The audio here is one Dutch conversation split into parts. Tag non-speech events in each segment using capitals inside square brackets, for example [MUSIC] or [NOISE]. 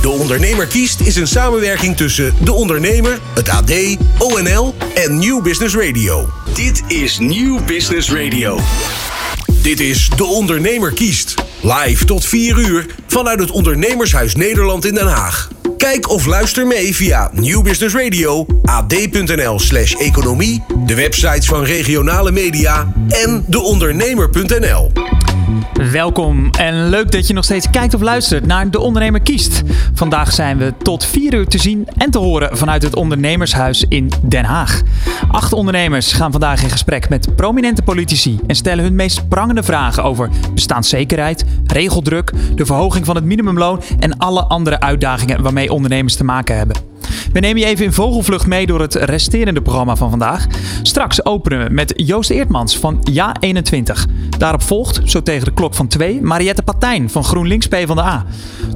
De Ondernemer kiest is een samenwerking tussen De Ondernemer, het AD, ONL en New Business Radio. Dit is New Business Radio. Dit is De Ondernemer kiest. Live tot 4 uur vanuit het Ondernemershuis Nederland in Den Haag. Kijk of luister mee via New Business Radio, ad.nl slash economie, de websites van regionale media en deondernemer.nl. Welkom en leuk dat je nog steeds kijkt of luistert naar De Ondernemer Kiest. Vandaag zijn we tot 4 uur te zien en te horen vanuit het Ondernemershuis in Den Haag. Acht ondernemers gaan vandaag in gesprek met prominente politici en stellen hun meest prangende vragen over bestaanszekerheid, regeldruk, de verhoging van het minimumloon en alle andere uitdagingen waarmee ondernemers te maken hebben. We nemen je even in vogelvlucht mee door het resterende programma van vandaag. Straks openen we met Joost Eertmans van Ja21. Daarop volgt, zo tegen de klok van 2, Mariette Patijn van GroenLinks PvdA.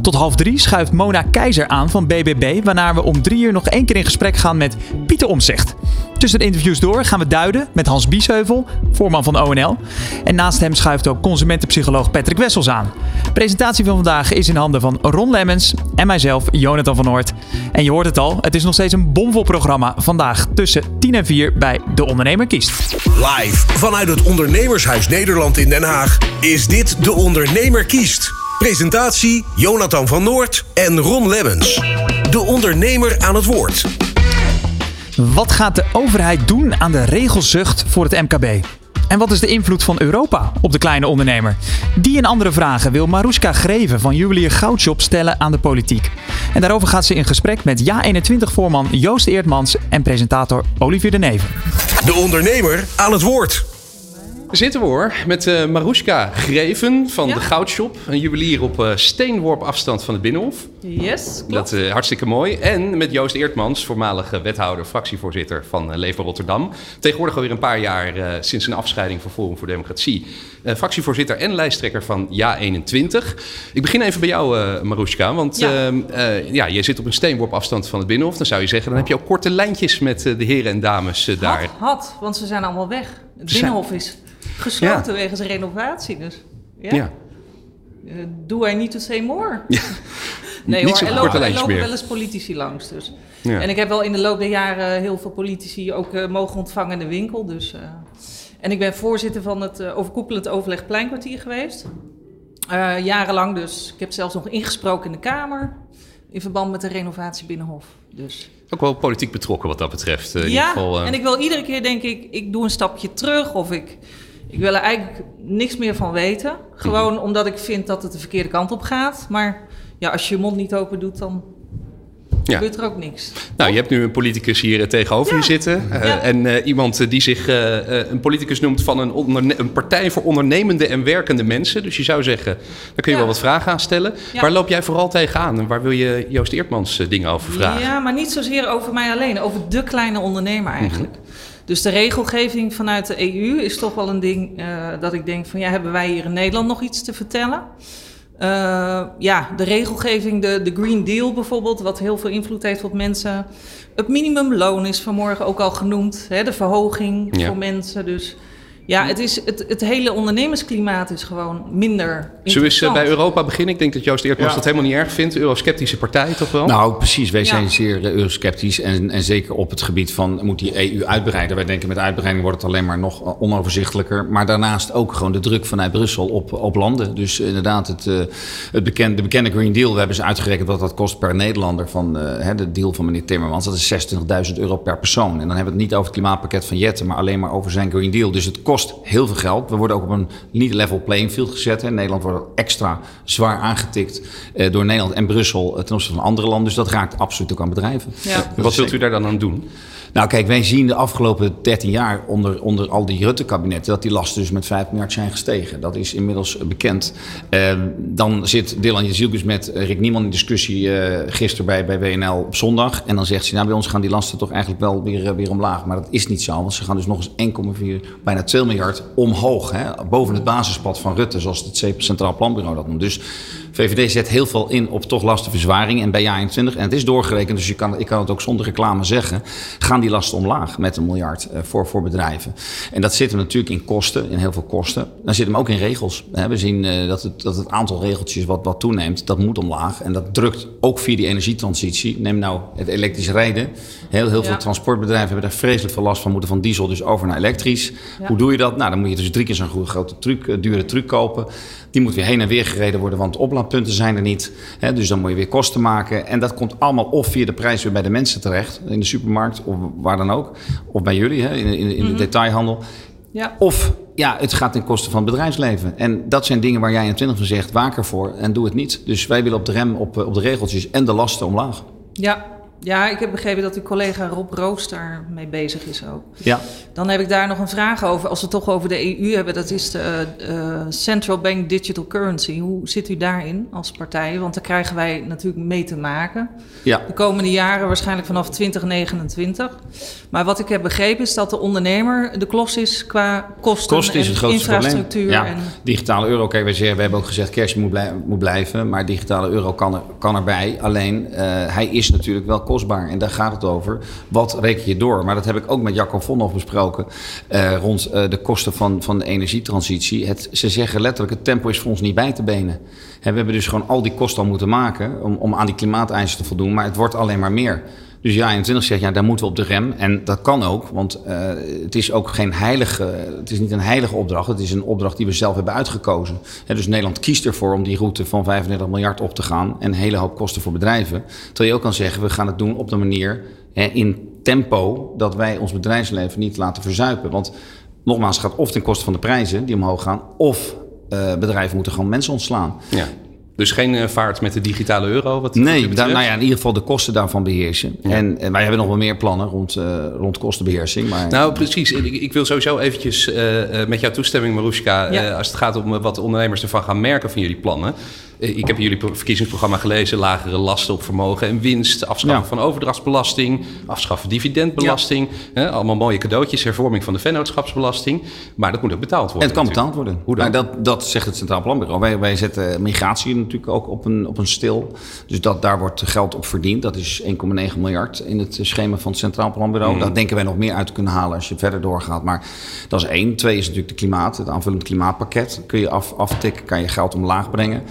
Tot half drie schuift Mona Keizer aan van BBB, waarna we om drie uur nog één keer in gesprek gaan met Pieter Omzicht. Tussen de interviews door gaan we duiden met Hans Biesheuvel, voorman van ONL. En naast hem schuift ook consumentenpsycholoog Patrick Wessels aan. De presentatie van vandaag is in handen van Ron Lemmens en mijzelf, Jonathan van Noort. En je hoort het al, het is nog steeds een bomvol programma vandaag tussen 10 en 4 bij De Ondernemer Kiest. Live vanuit het Ondernemershuis Nederland in Den Haag is dit De Ondernemer kiest. Presentatie Jonathan van Noort en Ron Lemmens. De ondernemer aan het woord. Wat gaat de overheid doen aan de regelzucht voor het MKB? En wat is de invloed van Europa op de kleine ondernemer? Die en andere vragen wil Maruska Greven van Juwelier Goudshop stellen aan de politiek. En daarover gaat ze in gesprek met Ja21-voorman Joost Eertmans en presentator Olivier de Neven. De ondernemer aan het woord. Zitten we hoor, met uh, Maruska Greven van Ja. de Goudshop. Een juwelier op eh, steenworp afstand van het Binnenhof. Yes, klopt. Dat is hartstikke mooi. En met Joost Eertmans, voormalige wethouder, fractievoorzitter van Leefbaar Rotterdam. Tegenwoordig alweer een paar jaar eh, sinds een afscheiding van Forum voor Democratie. Eh, fractievoorzitter en lijsttrekker van Ja21. Ik begin even bij jou, eh Maruska. Want Ja. ehm, eh, ja, je zit op een steenworp afstand van het Binnenhof. Dan zou je zeggen, dan heb je ook korte lijntjes met eh, de heren en dames eh, daar. Had, had, want ze zijn allemaal weg. Het Binnenhof is gesloten Ja. wegens renovatie. Dus ja, Ja. Eh, do I need to say more? Ja. [LAUGHS] Nee Niet hoor, er lopen, er wel eens politici langs. Dus. Ja. En ik heb wel in de loop der jaren heel veel politici ook eh, mogen ontvangen in de winkel. Dus, eh. En ik ben voorzitter van het overkoepelend overleg Pleinkwartier geweest. Jarenlang dus. Ik heb zelfs nog ingesproken in de Kamer. In verband met de renovatie Binnenhof. Dus. Ook wel politiek betrokken wat dat betreft. in ja, ieder geval, en ik wil iedere keer denk ik, ik doe een stapje terug of ik, ik wil er eigenlijk niks meer van weten. Gewoon Mhm. omdat ik vind dat het de verkeerde kant op gaat. Maar ja, als je je mond niet open doet, dan Ja. gebeurt er ook niks. Nou, je hebt nu een politicus hier eh, tegenover Ja. je zitten. Eh. En eh, iemand die zich een politicus noemt van een, een partij voor ondernemende en werkende mensen. Dus je zou zeggen, daar kun je Ja. wel wat vragen aan stellen. Waar loop jij vooral tegenaan en waar wil je Joost Eertmans dingen over vragen? Ja, maar niet zozeer over mij alleen, over de kleine ondernemer eigenlijk. Mhm. Dus de regelgeving vanuit de EU is toch wel een ding eh, dat ik denk van ja, hebben wij hier in Nederland nog iets te vertellen? Eh, ja, de regelgeving, de, de Green Deal bijvoorbeeld, wat heel veel invloed heeft op mensen. Het minimumloon is vanmorgen ook al genoemd, hè, de verhoging Ja. voor mensen. Dus ja, het, is, het, het hele ondernemersklimaat is gewoon minder Zullen we eens eh, bij Europa beginnen? Ik denk dat Joost Eertmans Ja. dat helemaal niet erg vindt. Eurosceptische partij toch wel? Nou, precies. Wij Ja. zijn zeer eh, eurosceptisch. En, en zeker op het gebied van moet die EU uitbreiden. Wij denken met uitbreiding wordt het alleen maar nog eh, onoverzichtelijker. Maar daarnaast ook gewoon de druk vanuit Brussel op, op landen. Dus inderdaad, het, eh, het bekende, de bekende Green Deal. We hebben ze uitgerekend wat dat kost per Nederlander. Van eh, hè, de deal van meneer Timmermans. Dat is 26.000 euro per persoon. En dan hebben we het niet over het klimaatpakket van Jetten. Maar alleen maar over zijn Green Deal. Dus het kost heel veel geld. We worden ook op een niet level playing field gezet. Hè. Nederland wordt extra zwaar aangetikt eh, door Nederland en Brussel eh, ten opzichte van andere landen. Dus dat raakt absoluut ook aan bedrijven. Ja. Wat wilt u daar dan aan doen? Nou, kijk, wij zien de afgelopen 13 jaar onder, onder al die Rutte-kabinetten dat die lasten dus met 5 miljard zijn gestegen. Dat is inmiddels bekend. Eh, dan zit Dylan Jezielkus met eh, Rick Nieman in discussie eh, gisteren bij, bij WNL op zondag. En dan zegt ze, nou, bij ons gaan die lasten toch eigenlijk wel weer, eh, weer omlaag. Maar dat is niet zo, want ze gaan dus nog eens 1,4, bijna 2 miljard omhoog. Hè, boven het basispad van Rutte, zoals het Centraal Planbureau dat noemt. Dus VVD zet heel veel in op toch lastenverzwaring en bij jaar 21, en het is doorgerekend, dus je kan, ik kan het ook zonder reclame zeggen, gaan die lasten omlaag met een miljard uh, voor, voor bedrijven. En dat zit hem natuurlijk in kosten, in heel veel kosten. Dan zit hem ook in regels. We zien uh, dat, het, dat het aantal regeltjes wat, wat toeneemt, dat moet omlaag. En dat drukt ook via die energietransitie. Neem nou het elektrisch rijden. Heel, heel ja. veel transportbedrijven hebben daar vreselijk veel last van, moeten van diesel dus over naar elektrisch. Ja. Hoe doe je dat? Nou, dan moet je dus drie keer zo'n grote truc, dure truc kopen. Die moet weer heen en weer gereden worden, want oplaadpunten zijn er niet. Hè, dus dan moet je weer kosten maken. En dat komt allemaal of via de prijs weer bij de mensen terecht, in de supermarkt of waar dan ook. Of bij jullie, hè, in, in, in de mm -hmm. detailhandel. Ja. Of ja, het gaat ten koste van het bedrijfsleven. En dat zijn dingen waar jij in 20 van zegt, waak ervoor en doe het niet. Dus wij willen op de rem, op, op de regeltjes en de lasten omlaag. Ja, ja, ik heb begrepen dat uw collega Rob Roos daar mee bezig is ook. Ja. Dan heb ik daar nog een vraag over. Als we het toch over de EU hebben, dat is de uh, Central Bank Digital Currency. Hoe zit u daarin als partij? Want daar krijgen wij natuurlijk mee te maken. Ja. De komende jaren, waarschijnlijk vanaf 2029. Maar wat ik heb begrepen is dat de ondernemer de klos is qua kosten Kost is en het grootste infrastructuur. Probleem. Ja. En... Digitale euro, kijk, wij zeggen, we hebben ook gezegd cash moet, blij, moet blijven. Maar digitale euro kan, er, kan erbij. Alleen, uh, hij is natuurlijk wel En daar gaat het over. Wat reken je door? Maar dat heb ik ook met Jacco Vonhoff besproken. Uh, rond uh, de kosten van, van de energietransitie. Het, ze zeggen letterlijk, het tempo is voor ons niet bij te benen. En we hebben dus gewoon al die kosten al moeten maken om, om aan die klimaateisen te voldoen. Maar het wordt alleen maar meer. Dus ja, 21 zegt ja, daar moeten we op de rem. En dat kan ook, want uh, het is ook geen heilige, het is niet een heilige opdracht. Het is een opdracht die we zelf hebben uitgekozen. Dus Nederland kiest ervoor om die route van 35 miljard op te gaan. En een hele hoop kosten voor bedrijven. Terwijl je ook kan zeggen, we gaan het doen op de manier in tempo dat wij ons bedrijfsleven niet laten verzuipen. Want nogmaals, het gaat of ten koste van de prijzen die omhoog gaan, of uh, bedrijven moeten gewoon mensen ontslaan. Ja. Dus geen uh, vaart met de digitale euro? Wat nee, daar, nou ja, in ieder geval de kosten daarvan beheersen. Ja. En, en, wij hebben nog wel meer plannen rond, uh, rond kostenbeheersing. Maar... Nou, precies. Ik, ik wil sowieso eventjes uh, met jouw toestemming, Marushka... Ja. als het gaat om wat de ondernemers ervan gaan merken van jullie plannen... Ik heb jullie verkiezingsprogramma gelezen. Lagere lasten op vermogen en winst. Afschaffen ja. van overdrachtsbelasting. Afschaffen dividendbelasting. Ja. allemaal mooie cadeautjes. Hervorming van de vennootschapsbelasting. Maar dat moet ook betaald worden. En het kan betaald worden. Hoe dan? Nou, dat, dat zegt het Centraal Planbureau. Wij, wij zetten migratie natuurlijk ook op een, op een stil. Dus dat, daar wordt geld op verdiend. Dat is 1,9 miljard in het schema van het Centraal Planbureau. Mm. Daar denken wij nog meer uit te kunnen halen als je verder doorgaat. Maar dat is één. Twee is natuurlijk de klimaat. Het aanvullend klimaatpakket. Kun je af, aftikken. Kan je geld omlaag brengen.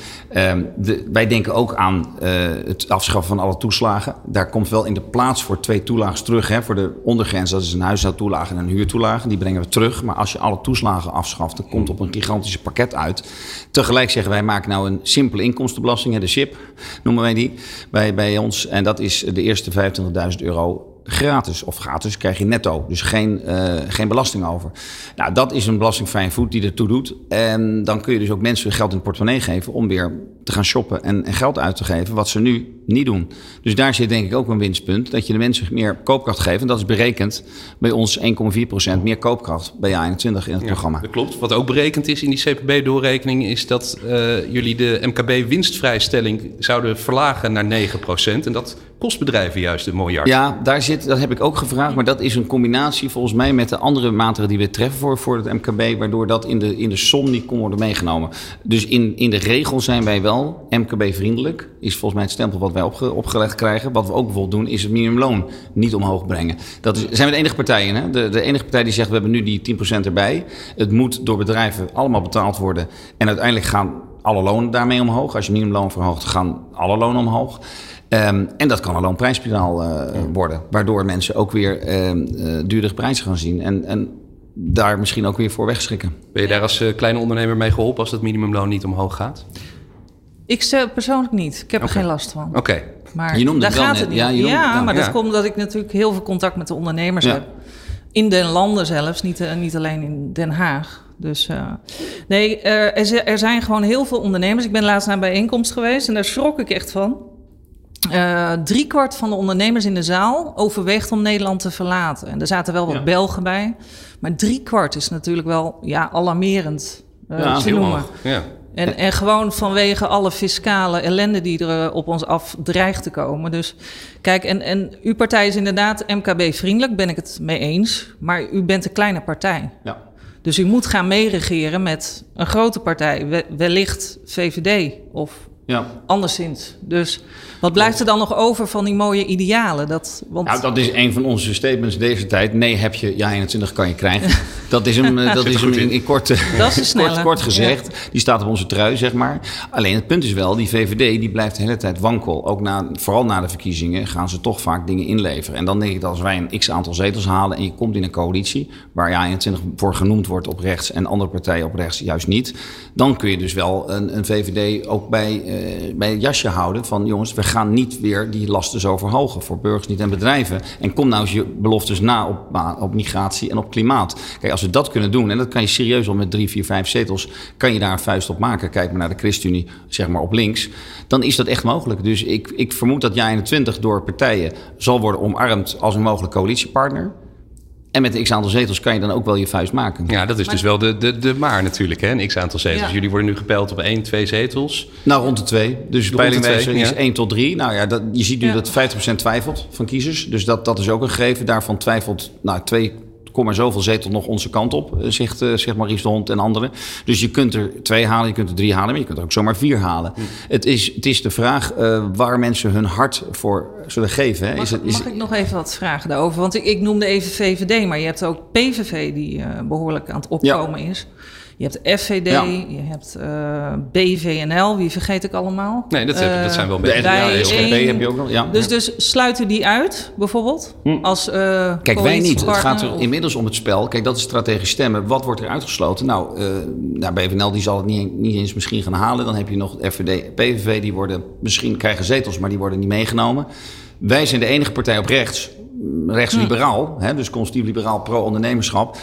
De, wij denken ook aan uh, het afschaffen van alle toeslagen. Daar komt wel in de plaats voor twee toelagen terug. Hè. Voor de ondergrens, dat is een huishoudtoelage en een huurtoelage. Die brengen we terug. Maar als je alle toeslagen afschaft, dan komt op een gigantische pakket uit. Tegelijk zeggen wij, maken nou een simpele inkomstenbelasting. Hè, de SIP noemen wij die bij, bij ons. En dat is de eerste 25.000 euro gratis. Of gratis krijg je netto. Dus geen, uh, geen belasting over. Nou, dat is een belastingvrij voet die ertoe doet. En dan kun je dus ook mensen geld in het portemonnee geven om weer te gaan shoppen en, en, geld uit te geven, wat ze nu niet doen. Dus daar zit denk ik ook een winstpunt. Dat je de mensen meer koopkracht geeft. En dat is berekend bij ons 1,4% meer koopkracht bij A21 in het ja, programma. Dat klopt. Wat ook berekend is in die CPB-doorrekening is dat uh, jullie de MKB-winstvrijstelling zouden verlagen naar 9%. En dat kost bedrijven juist een miljard. Ja, daar zit, dat heb ik ook gevraagd. Maar dat is een combinatie volgens mij met de andere maatregelen die we treffen voor, voor het MKB. Waardoor dat in de, in de som niet kon worden meegenomen. Dus in, in de regel zijn wij wel MKB-vriendelijk. Is volgens mij het stempel wat wij opge, opgelegd krijgen. Wat we ook bijvoorbeeld doen, is het minimumloon niet omhoog brengen. Dat is, zijn we de enige partijen. Hè? De, de enige partij die zegt, we hebben nu die 10% erbij. Het moet door bedrijven allemaal betaald worden. En uiteindelijk gaan alle lonen daarmee omhoog. Als je minimumloon verhoogt, gaan alle lonen omhoog. Um, en dat kan een loonprijsspiraal uh, ja. worden. Waardoor mensen ook weer uh, uh, duurdere prijzen gaan zien. En, en daar misschien ook weer voor wegschrikken. Ben je daar als kleine ondernemer mee geholpen als dat minimumloon niet omhoog gaat? Ik persoonlijk niet. Ik heb okay. er geen last van. Oké. Okay. Maar je noemde daar het gaat net. het niet. Ja, Ja, maar ja. dat komt omdat ik natuurlijk heel veel contact met de ondernemers Ja. heb. In den landen zelfs, niet, eh, niet alleen in Den Haag. Dus uh, nee, er, er zi- zijn gewoon heel veel ondernemers. Ik ben laatst naar een bijeenkomst geweest en daar schrok ik echt van. Uh, driekwart van de ondernemers in de zaal overweegt om Nederland te verlaten. En er zaten wel wat. Belgen bij. Maar driekwart is natuurlijk wel ja, alarmerend uh, Ja, te noemen. Ja. En, en gewoon vanwege alle fiscale ellende die er eh, op ons af dreigt te komen. Dus kijk, en, en uw partij is inderdaad MKB-vriendelijk, ben ik het mee eens. Maar u bent een kleine partij. Ja. Dus u moet gaan meeregeren met een grote partij. We- wellicht VVD of Ja. Anderszins. Dus wat blijft er dan nog over van die mooie idealen? Dat, want... Nou, dat is een van onze statements deze tijd. Nee, heb je, ja, 21 kan je krijgen. [LAUGHS] Dat is hem, eh, dat is hem in, in kort, Dat is kort, kort gezegd. Die staat op onze trui, zeg maar. Alleen het punt is wel, die VVD die blijft de hele tijd wankel. Ook na, vooral na de verkiezingen gaan ze toch vaak dingen inleveren. En dan denk ik dat als wij een x aantal zetels halen en je komt in een coalitie waar ja 21 voor genoemd wordt op rechts en andere partijen op rechts juist niet, dan kun je dus wel een, een VVD ook bij, eh, bij het jasje houden van jongens, we gaan niet weer die lasten zo verhogen voor burgers niet en bedrijven. En kom nou eens je beloftes na op, op migratie en op klimaat. Kijk, als we dat kunnen doen, en dat kan je serieus al met drie, vier, vijf zetels, kan je daar een vuist op maken. Kijk maar naar de ChristenUnie, zeg maar op links. Dan is dat echt mogelijk. Dus ik, ik vermoed dat JA21 door partijen zal worden omarmd als een mogelijk coalitiepartner. En met een x aantal zetels kan je dan ook wel je vuist maken. Ja, dat is dus wel de, de, de maar natuurlijk, hè? een x-aantal zetels. Ja. Jullie worden nu gepeild op één, twee zetels. Nou, rond de twee. Dus de peilingwijzer is ja. 1 tot 3. Nou ja, dat, je ziet nu Ja. dat 50% twijfelt van kiezers. Dus dat, dat is ook een gegeven. Daarvan twijfelt nou, 2, komma zoveel zetels nog onze kant op, eh, zegt, eh, zegt Maurice de Hond en anderen. Dus je kunt er twee halen, je kunt er drie halen, maar je kunt er ook zomaar vier halen. Het, is, het is de vraag eh, waar mensen hun hart voor zullen geven. Hè. Mag, Is het, is, mag ik nog even wat vragen daarover? Want ik, ik noemde even VVD, maar je hebt ook PVV die eh, behoorlijk aan het opkomen is. Je hebt FVD, Ja. je hebt eh, BVNL, wie vergeet ik allemaal? Nee, dat, heb, dat zijn wel de ja, wij de SGP heb je ook nog. Ja. Dus, dus sluiten die uit, bijvoorbeeld? Als eh Hm. Kijk, wij niet. Het gaat er of- inmiddels om het spel. Kijk, dat is strategisch stemmen. Wat wordt er uitgesloten? Nou, eh nou BVNL die zal het niet, niet eens misschien gaan halen. Dan heb je nog FVD, PVV. Die worden misschien krijgen zetels, maar die worden niet meegenomen. Wij zijn de enige partij op rechts, rechtsliberaal, hè, dus conservatief liberaal pro-ondernemerschap,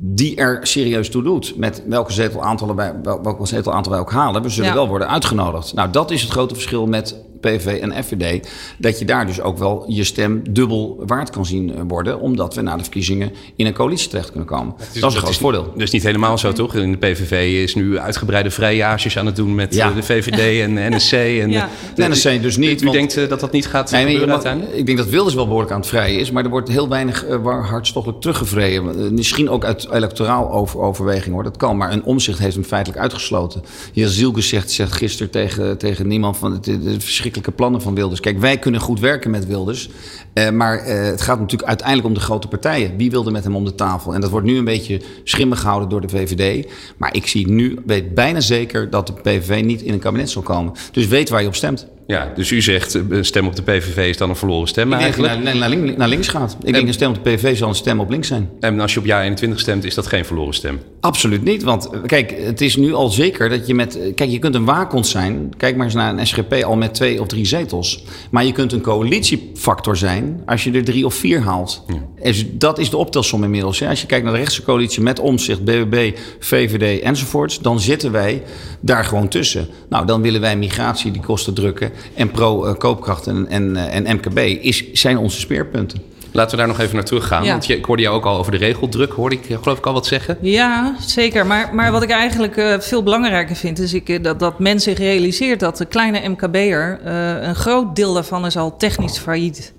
die er serieus toe doet. Met welke zetelaantallen wij, wel- welke zetelaantal wij ook halen. We zullen Ja. wel worden uitgenodigd. Nou, dat is het grote verschil met PVV en FVD. Dat je daar dus ook wel je stem dubbel waard kan zien eh, worden. Omdat we na de verkiezingen in een coalitie terecht kunnen komen. dat is een groot voordeel. Is niet helemaal zo, toch? In de PVV is nu uitgebreide vrijages aan het doen met Ja. eh, de VVD en NSC. En, [LAUGHS] Ja. Nee, NSC dus niet, U want- denkt eh, dat dat niet gaat Nee, gebeuren mag- uiteindelijk? ik denk dat Wilders wel behoorlijk aan het vrijen is. Maar er wordt heel weinig waar- hartstochtelijk teruggevreden. Misschien ook uit electoraal over, overweging hoor. Dat kan. Maar een omzicht heeft hem feitelijk uitgesloten. Heer Zielke zegt, zegt gisteren tegen, tegen niemand van de, de, de verschrikkelijke plannen van Wilders. Kijk, wij kunnen goed werken met Wilders. eh, maar eh, het gaat natuurlijk uiteindelijk om de grote partijen. Wie wilde met hem om de tafel? En dat wordt nu een beetje schimmig gehouden door de VVD. Maar ik zie nu, weet bijna zeker dat de PVV niet in een kabinet zal komen. Dus weet waar je op stemt. Ja, dus u zegt eh, een stem op de PVV is dan een verloren stem Ik denk dat eigenlijk. naar, naar, links, naar links gaat. Ik denk een stem op de PV zal een stem op links zijn. En als je op jaar 21 stemt, is dat geen verloren stem. Absoluut niet. Want eh, kijk, het is nu al zeker dat je met. eh, Kijk, je kunt een waakhond zijn. Kijk maar eens naar een SGP al met twee of drie zetels. Maar je kunt een coalitiefactor zijn als je er drie of vier haalt. En dus dat is de optelsom inmiddels. Hè. Als je kijkt naar de rechtse coalitie met omzicht, BBB, VVD enzovoorts. Dan zitten wij daar gewoon tussen. Nou, dan willen wij migratie die kosten drukken. En pro-koopkracht en, en, eh, en MKB is, zijn onze speerpunten. Laten we daar nog even naar terug gaan. Ja. Want je, ik hoorde jou ook al over de regeldruk, hoorde ik eh, geloof ik al wat zeggen. Ja, zeker. Maar, maar wat ik eigenlijk eh, veel belangrijker vind, is ik, eh, dat, dat men zich realiseert dat de kleine MKB'er, eh een groot deel daarvan is al technisch failliet.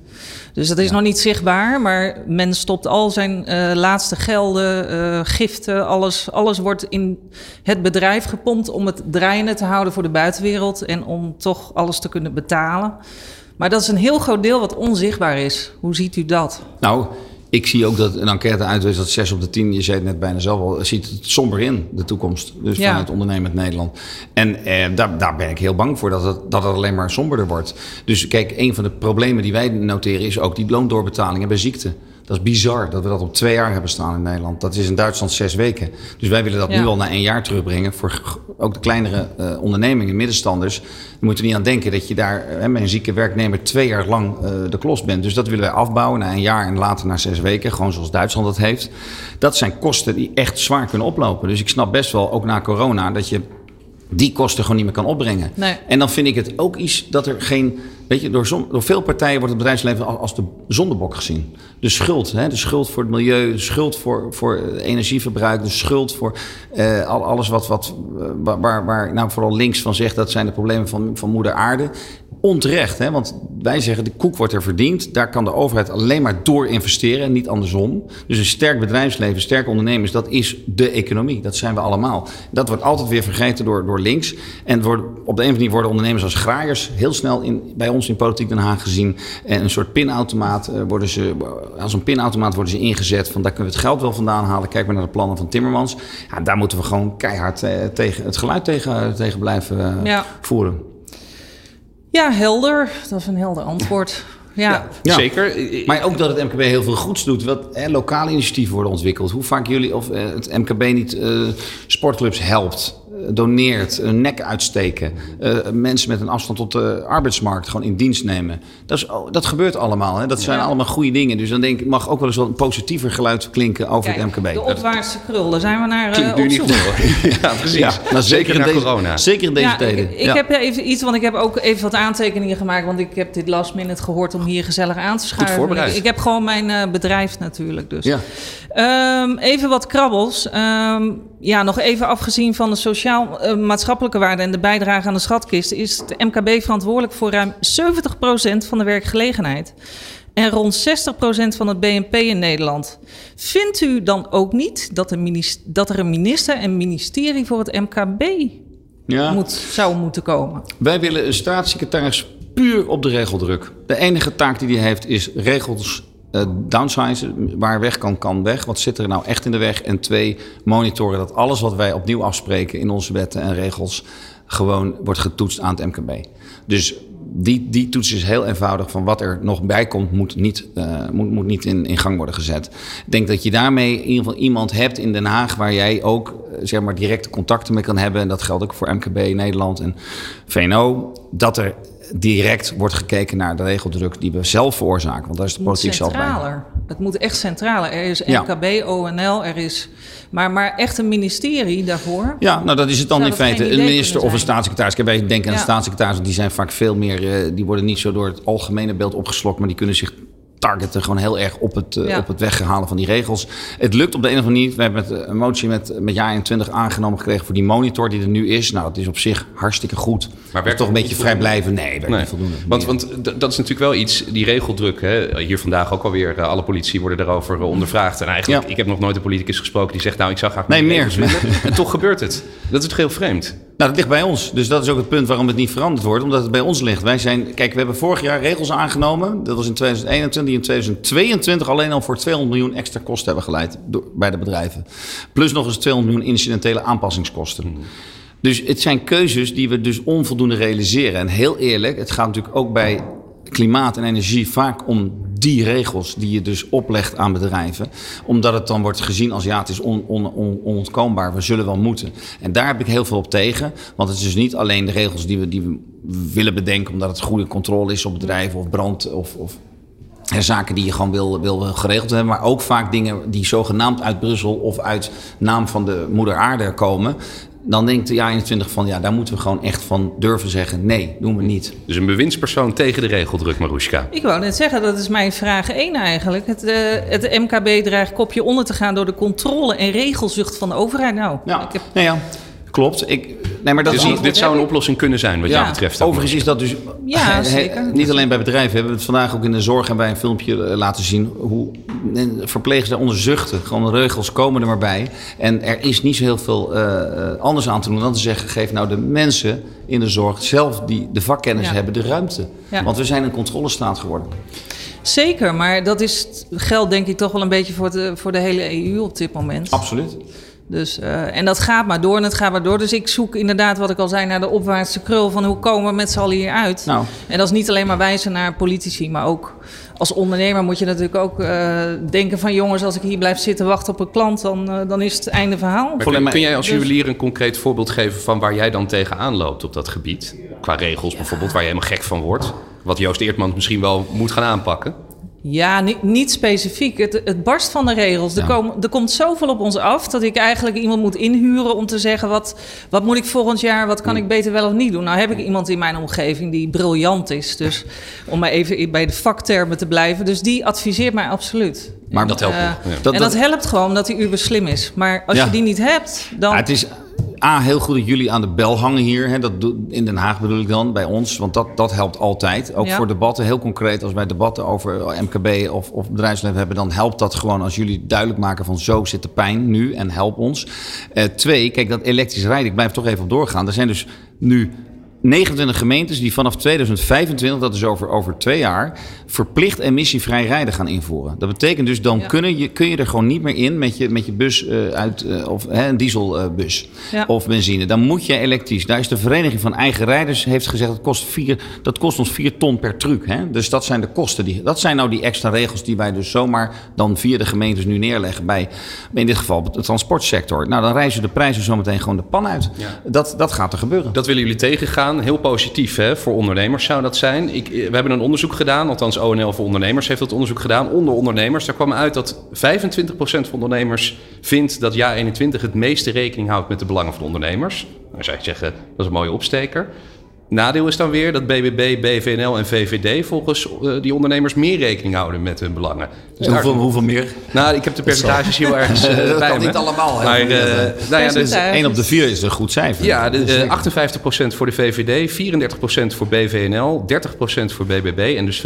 Dus dat is nog niet zichtbaar, maar men stopt al zijn eh, laatste gelden, eh, giften, alles, alles wordt in het bedrijf gepompt om het draaiende te houden voor de buitenwereld en om toch alles te kunnen betalen. Maar dat is een heel groot deel wat onzichtbaar is. Hoe ziet u dat? Nou, ik zie ook dat een enquête uitwees dat 6 op de 10, je zei het net bijna zelf al, ziet het somber in, de toekomst. Dus Ja. vanuit ondernemend Nederland. En eh, daar, daar ben ik heel bang voor, dat het, dat het alleen maar somberder wordt. Dus kijk, een van de problemen die wij noteren is ook die loondoorbetalingen bij ziekte. Dat is bizar dat we dat op twee jaar hebben staan in Nederland. Dat is in Duitsland zes weken. Dus wij willen dat Ja. nu al naar één jaar terugbrengen. Voor ook de kleinere eh, ondernemingen, middenstanders. Je moet er niet aan denken dat je daar eh, met een zieke werknemer twee jaar lang eh, de klos bent. Dus dat willen wij afbouwen naar een jaar en later naar zes weken. Gewoon zoals Duitsland dat heeft. Dat zijn kosten die echt zwaar kunnen oplopen. Dus ik snap best wel, ook na corona, dat je die kosten gewoon niet meer kan opbrengen. Nee. En dan vind ik het ook iets dat er geen. Weet je, door, door veel partijen wordt het bedrijfsleven als, de zondebok gezien. De schuld, hè, de schuld voor het milieu, de schuld voor, voor eh, energieverbruik, de schuld voor eh, al, alles wat, wat, eh, waar, waar, waar nou vooral links van zegt dat zijn de problemen van, van moeder aarde. Onterecht. Hè? Want wij zeggen, de koek wordt er verdiend. Daar kan de overheid alleen maar door investeren en niet andersom. Dus een sterk bedrijfsleven, sterke ondernemers, dat is de economie. Dat zijn we allemaal. Dat wordt altijd weer vergeten door, door links. En wordt, op de een of andere manier worden ondernemers als graaiers heel snel in, bij ons in Politiek Den Haag gezien. En een soort pinautomaat uh, worden ze, als een pinautomaat worden ze ingezet. Van daar kunnen we het geld wel vandaan halen. Kijk maar naar de plannen van Timmermans. Ja, daar moeten we gewoon keihard uh, tegen, het geluid tegen, tegen blijven ja. voeren. Ja, helder. Dat is een helder antwoord. Ja. ja, zeker. Maar ook dat het MKB heel veel goeds doet. Wat hè, lokale initiatieven worden ontwikkeld. Hoe vaak jullie of eh, het MKB niet uh, sportclubs helpt doneert, een nek uitsteken, uh, mensen met een afstand tot de arbeidsmarkt gewoon in dienst nemen. Dat, is, dat gebeurt allemaal. Hè? Dat zijn ja. allemaal goede dingen. Dus dan denk ik, mag ook wel eens wat een positiever geluid klinken over Kijk, het MKB. De opwaartse krul, daar zijn we naar uh, op zoek. [LAUGHS] ja, precies. Ja, nou, zeker, in na deze, corona. Zeker in deze ja, tijden. Ik, ik heb even iets, want ik heb ook even wat aantekeningen gemaakt. Want ik heb dit last minute gehoord om hier gezellig aan te schuiven. voorbereid. Ik, ik heb gewoon mijn uh, bedrijf natuurlijk. Dus. Ja. Um, even wat krabbels. Um, ja, nog even afgezien van de sociaal-maatschappelijke uh, waarde en de bijdrage aan de schatkist, is het MKB verantwoordelijk voor ruim 70% van de werkgelegenheid. En rond 60% van het BNP in Nederland. Vindt u dan ook niet dat, dat er een minister en ministerie voor het MKB ja. moet, zou moeten komen? Wij willen een staatssecretaris puur op de regeldruk. De enige taak die hij heeft is regels uh, downsizen, waar weg kan, kan weg. Wat zit er nou echt in de weg? En twee, monitoren dat alles wat wij opnieuw afspreken in onze wetten en regels gewoon wordt getoetst aan het MKB. Dus die, die toets is heel eenvoudig. Van wat er nog bij komt, moet niet, uh, moet, moet niet in, in gang worden gezet. Ik denk dat je daarmee in ieder geval iemand hebt in Den Haag waar jij ook zeg maar, directe contacten mee kan hebben. En dat geldt ook voor MKB Nederland en VNO. Dat er direct wordt gekeken naar de regeldruk die we zelf veroorzaken. Want daar is de politiek zelf bij. Het moet echt centraler. Er is MKB, ja. ONL, er is... Maar, maar echt een ministerie daarvoor? Ja, nou dat is het dan in feite. Een minister of een staatssecretaris. Wij denken aan ja. een die zijn vaak veel meer... Uh, die worden niet zo door het algemene beeld opgeslokt... maar die kunnen zich targeten gewoon heel erg op het, uh, ja. op het weghalen van die regels. Het lukt op de een of andere manier. We hebben een motie met, met jaar 20 aangenomen gekregen voor die monitor die er nu is. Nou, dat is op zich hartstikke goed. Maar werkt toch een beetje vrij blijven? Nee, werkt nee. niet voldoende. Want, want dat is natuurlijk wel iets, die regeldruk. Hè, hier vandaag ook alweer, uh, alle politici worden daarover uh, ondervraagd. En eigenlijk, ja. ik heb nog nooit een politicus gesproken die zegt, nou, ik zou graag nee, meer. [LAUGHS] en toch gebeurt het. Dat is toch heel vreemd? Nou, dat ligt bij ons. Dus dat is ook het punt waarom het niet veranderd wordt. Omdat het bij ons ligt. Wij zijn, kijk, we hebben vorig jaar regels aangenomen. Dat was in 2021, die in 2022 alleen al voor 200 miljoen extra kosten hebben geleid door, bij de bedrijven. Plus nog eens 200 miljoen incidentele aanpassingskosten. Mm. Dus het zijn keuzes die we dus onvoldoende realiseren. En heel eerlijk, het gaat natuurlijk ook bij klimaat en energie vaak om die regels die je dus oplegt aan bedrijven. Omdat het dan wordt gezien als ja, het is on, on, on, onontkoombaar, we zullen wel moeten. En daar heb ik heel veel op tegen. Want het is dus niet alleen de regels die we, die we willen bedenken omdat het goede controle is op bedrijven of brand of, of zaken die je gewoon wil, wil geregeld hebben. Maar ook vaak dingen die zogenaamd uit Brussel of uit naam van de moeder aarde komen dan denkt de jaar 21 van ja, daar moeten we gewoon echt van durven zeggen: nee, doen we niet. Dus een bewindspersoon tegen de regeldruk, Marushka. Ik wou net zeggen, dat is mijn vraag 1 eigenlijk. Het, uh, het MKB dreigt kopje onder te gaan door de controle en regelzucht van de overheid. Nou, ja. Ik heb... nee, ja. Klopt. Ik, nee, maar dat dus is, dit zou een oplossing kunnen zijn, wat ja, jou betreft. Overigens is dat dus ja, [LAUGHS] zeker. niet alleen bij bedrijven. We hebben het vandaag ook in de zorg en bij een filmpje laten zien hoe verplegers daaronder zuchten. Gewoon de regels komen er maar bij. En er is niet zo heel veel uh, anders aan te doen dan te zeggen: geef nou de mensen in de zorg zelf die de vakkennis ja. hebben de ruimte. Ja. Want we zijn een controlestaat geworden. Zeker, maar dat is, geldt denk ik toch wel een beetje voor de, voor de hele EU op dit moment. Absoluut. Dus, uh, en dat gaat maar door en het gaat maar door. Dus ik zoek inderdaad, wat ik al zei, naar de opwaartse krul van hoe komen we met z'n allen hier uit. Nou. En dat is niet alleen maar wijzen naar politici, maar ook als ondernemer moet je natuurlijk ook uh, denken van jongens, als ik hier blijf zitten wachten op een klant, dan, uh, dan is het einde verhaal. Maar kun, kun jij als juwelier een concreet voorbeeld geven van waar jij dan tegenaan loopt op dat gebied? Qua regels bijvoorbeeld, waar je helemaal gek van wordt. Wat Joost Eertman misschien wel moet gaan aanpakken. Ja, niet, niet specifiek. Het, het, barst van de regels. Er, komen, er komt zoveel op ons af dat ik eigenlijk iemand moet inhuren om te zeggen: wat, wat moet ik volgend jaar, wat kan ik beter wel of niet doen? Nou heb ik iemand in mijn omgeving die briljant is. Dus om maar even bij de vaktermen te blijven. Dus die adviseert mij absoluut. Maar dat helpt Eh, ja. Dat- en dat- dat helpt gewoon dat hij uber slim is. Maar als Ja. je die niet hebt, dan. Ja, het is, A, heel goed dat jullie aan de bel hangen hier. Hè. Dat in Den Haag bedoel ik dan, bij ons. Want dat, dat helpt altijd. Ook Ja. voor debatten, heel concreet. Als wij debatten over MKB of, of bedrijfsleven hebben... dan helpt dat gewoon als jullie duidelijk maken van... zo zit de pijn nu en help ons. Eh, twee, kijk, dat elektrisch rijden, ik blijf toch even op doorgaan. Er zijn dus nu 29 gemeentes die vanaf 2025, dat is over, over twee jaar, verplicht emissievrij rijden gaan invoeren. Dat betekent dus dan Ja. kunnen je, kun je er gewoon niet meer in met je, met je bus eh, uit, eh, of hè, een dieselbus Ja. of benzine. Dan moet je elektrisch. Daar is de Vereniging van Eigen Rijders heeft gezegd dat kost, vier, dat kost ons 4 ton per truck. Hè? Dus dat zijn de kosten. Die, dat zijn nou die extra regels die wij dus zomaar dan via de gemeentes nu neerleggen bij, in dit geval de transportsector. Nou, dan reizen de prijzen zometeen gewoon de pan uit. Dat, dat gaat er gebeuren. Dat willen jullie tegengaan. Heel positief hè? voor ondernemers zou dat zijn. Ik, we hebben een onderzoek gedaan, althans ONL voor ondernemers heeft dat onderzoek gedaan. Onder ondernemers, daar kwam uit dat 25% van ondernemers vindt dat Ja 21 het meeste rekening houdt met de belangen van ondernemers. Dan zou je zeggen, dat is een mooie opsteker. Nadeel is dan weer dat BBB, BVNL en VVD volgens eh, die ondernemers meer rekening houden met hun belangen. Dus hoeveel, hoeveel meer? Nou, ik heb de percentages heel [LAUGHS] ergens eh, Dat bij kan me. niet allemaal, hè. Maar, eh, nou ja, Percentage. 1 op de 4 is een goed cijfer. ja, de, Dat is eh, zeker. 58% voor de VVD, 34% voor BVNL, 30% voor BBB en dus 25%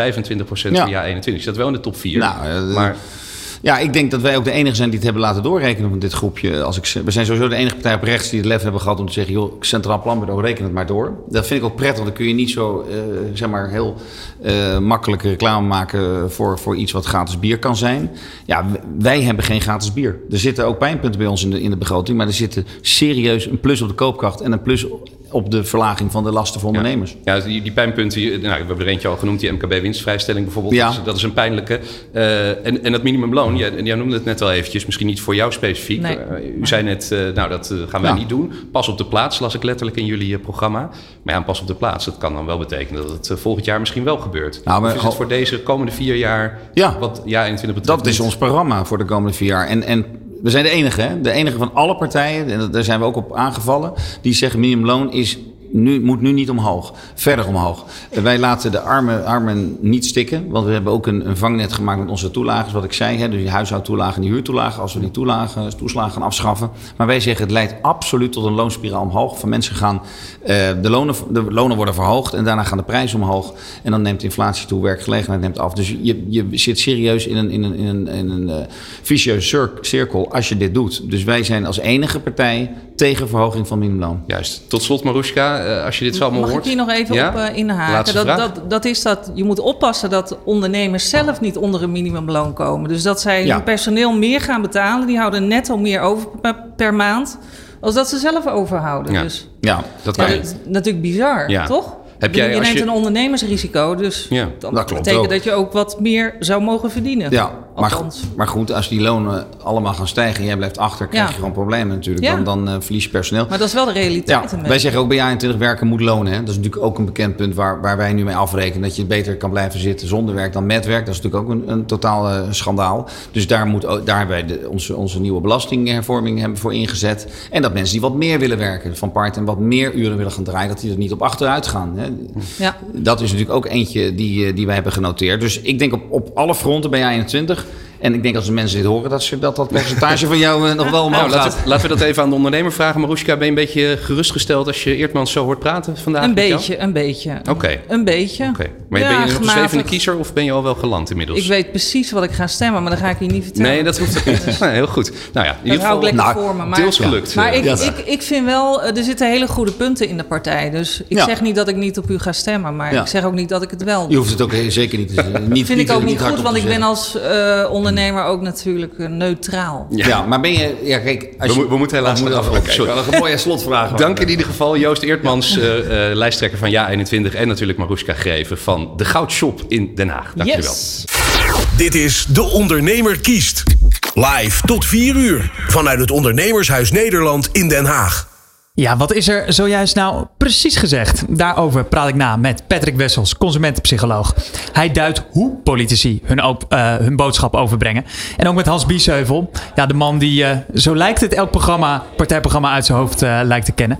Ja. voor Ja21. Je staat wel in de top 4. Nou, maar Ja, ik denk dat wij ook de enige zijn die het hebben laten doorrekenen van dit groepje. Als ik, we zijn sowieso de enige partij op rechts die het lef hebben gehad om te zeggen... joh, Centraal Planbureau, reken het maar door. Dat vind ik ook prettig, want dan kun je niet zo eh, zeg maar heel eh, makkelijk reclame maken... Voor, voor iets wat gratis bier kan zijn. Ja, wij hebben geen gratis bier. Er zitten ook pijnpunten bij ons in de, in de begroting... maar er zitten serieus een plus op de koopkracht... en een plus op de verlaging van de lasten voor ondernemers. Ja, die, die pijnpunten, die- nou, we hebben er eentje al genoemd, die MKB-winstvrijstelling bijvoorbeeld. Ja. Dat, is, dat is een pijnlijke. Eh, en, en dat minimumloon, jij, jij noemde het net al eventjes, misschien niet voor jou specifiek. Nee. Eh, u zei net, eh, nou dat gaan wij Ja. niet doen. Pas op de plaats, las ik letterlijk in jullie programma. Maar ja, pas op de plaats, dat kan dan wel betekenen dat het volgend jaar misschien wel gebeurt. Nou, maar of is het voor deze komende vier jaar, Ja. wat ja 21 betreft? Dat is niet? ons programma voor de komende vier jaar. En, en we zijn de enige, hè? de enige van alle partijen, en daar zijn we ook op aangevallen, die zeggen minimumloon is nu, moet nu niet omhoog, verder omhoog. Eh, Wij laten de armen, armen niet stikken, want we hebben ook een, een vangnet gemaakt met onze toelagen, wat ik zei, hè? dus die huishoudtoelagen en die huurtoelagen, als we die toelagen, toeslagen gaan afschaffen. Maar wij zeggen het leidt absoluut tot een loonspiraal omhoog. Van mensen gaan, eh, de, lonen, de lonen worden verhoogd en daarna gaan de prijzen omhoog. En dan neemt inflatie toe, werkgelegenheid neemt af. Dus je, je zit serieus in een, in een, in een, in een eh, vicieuze cir- cirkel als je dit doet. Dus wij zijn als enige partij tegen verhoging van minimumloon. Juist. Tot slot, Marushka, eh, als je dit zo allemaal Mag hoort. ik hier nog even Ja? op eh, inhaken? Dat, dat, dat is dat je moet oppassen dat ondernemers zelf niet onder een minimumloon komen. Dus dat zij Ja. hun personeel meer gaan betalen. Die houden netto meer over per, per maand. Als dat ze zelf overhouden. Ja. Dus Ja, Dat ja, kan dat is natuurlijk bizar, Ja. toch? Heb jij, je als neemt je- een ondernemingsrisico, dus Ja, dan dat klopt betekent ook. dat je ook wat meer zou mogen verdienen. ja Althans. goed- maar goed, als die lonen allemaal gaan stijgen en jij blijft achter, krijg je gewoon problemen natuurlijk. Dan, dan eh, verlies je personeel. Maar dat is wel de realiteit. Ja, wij zeggen ook bij A21 werken moet lonen. Hè. Dat is natuurlijk ook een bekend punt waar, waar wij nu mee afrekenen. Dat je beter kan blijven zitten zonder werk dan met werk. Dat is natuurlijk ook een, een totaal eh, schandaal. Dus daar, moet, ook- daar hebben wij de, onze, onze nieuwe belastinghervorming hebben voor ingezet. En dat mensen die wat meer willen werken van part en wat meer uren willen gaan draaien, dat die er niet op achteruit gaan. Hè. Ja. Dat is natuurlijk ook eentje die, eh, die wij hebben genoteerd. Dus ik denk op, op alle fronten bij A21. En ik denk als de mensen dit horen, dat ze, dat, dat percentage van jou eh, nog wel omhoog Nou, gaat. laten, we, laten we dat even aan de ondernemer vragen. Marushka, ben je een beetje gerustgesteld als je Eertmans zo hoort praten vandaag? Een beetje, een beetje. Oké. Een beetje. Oké. Maar Ja, ben je nog een zwevende kiezer of ben je al wel geland inmiddels? Ik weet precies wat ik ga stemmen, maar dat ga ik je niet vertellen. Nee, dat hoeft ook niet. [LAUGHS] Nee, heel goed. Nou ja, in Dat ieder geval lekker nou, voor me. Maar, deels gelukt. Maar eh. ik, ik, ik vind wel, eh, er zitten hele goede punten in de partij. Dus ik Ja. zeg niet dat ik niet op u ga stemmen, maar Ja. ik zeg ook niet dat ik het wel Je doe. hoeft het ook zeker niet te niet, vind ik ook niet goed, want ik ben zeggen. als eh, ondernemer ook natuurlijk eh, neutraal. Ja. maar ben je... Ja, kijk, als We je, mo- we moeten helaas gaan afronden. wel Een mooie slotvraag. Dank in ieder geval Joost Eertmans, eh, eh, lijsttrekker van Ja21 en natuurlijk Marushka Greven van de Goudshop in Den Haag. Dank je wel. Yes. Dit is De Ondernemer kiest. Live tot 4 uur vanuit het Ondernemershuis Nederland in Den Haag. Ja, wat is er zojuist nou precies gezegd? Daarover praat ik na met Patrick Wessels, consumentenpsycholoog. Hij duidt hoe politici hun, eh, hun boodschap overbrengen. En ook met Hans Biesheuvel, ja, de man die, eh, zo lijkt het, elk programma, partijprogramma uit zijn hoofd eh, lijkt te kennen.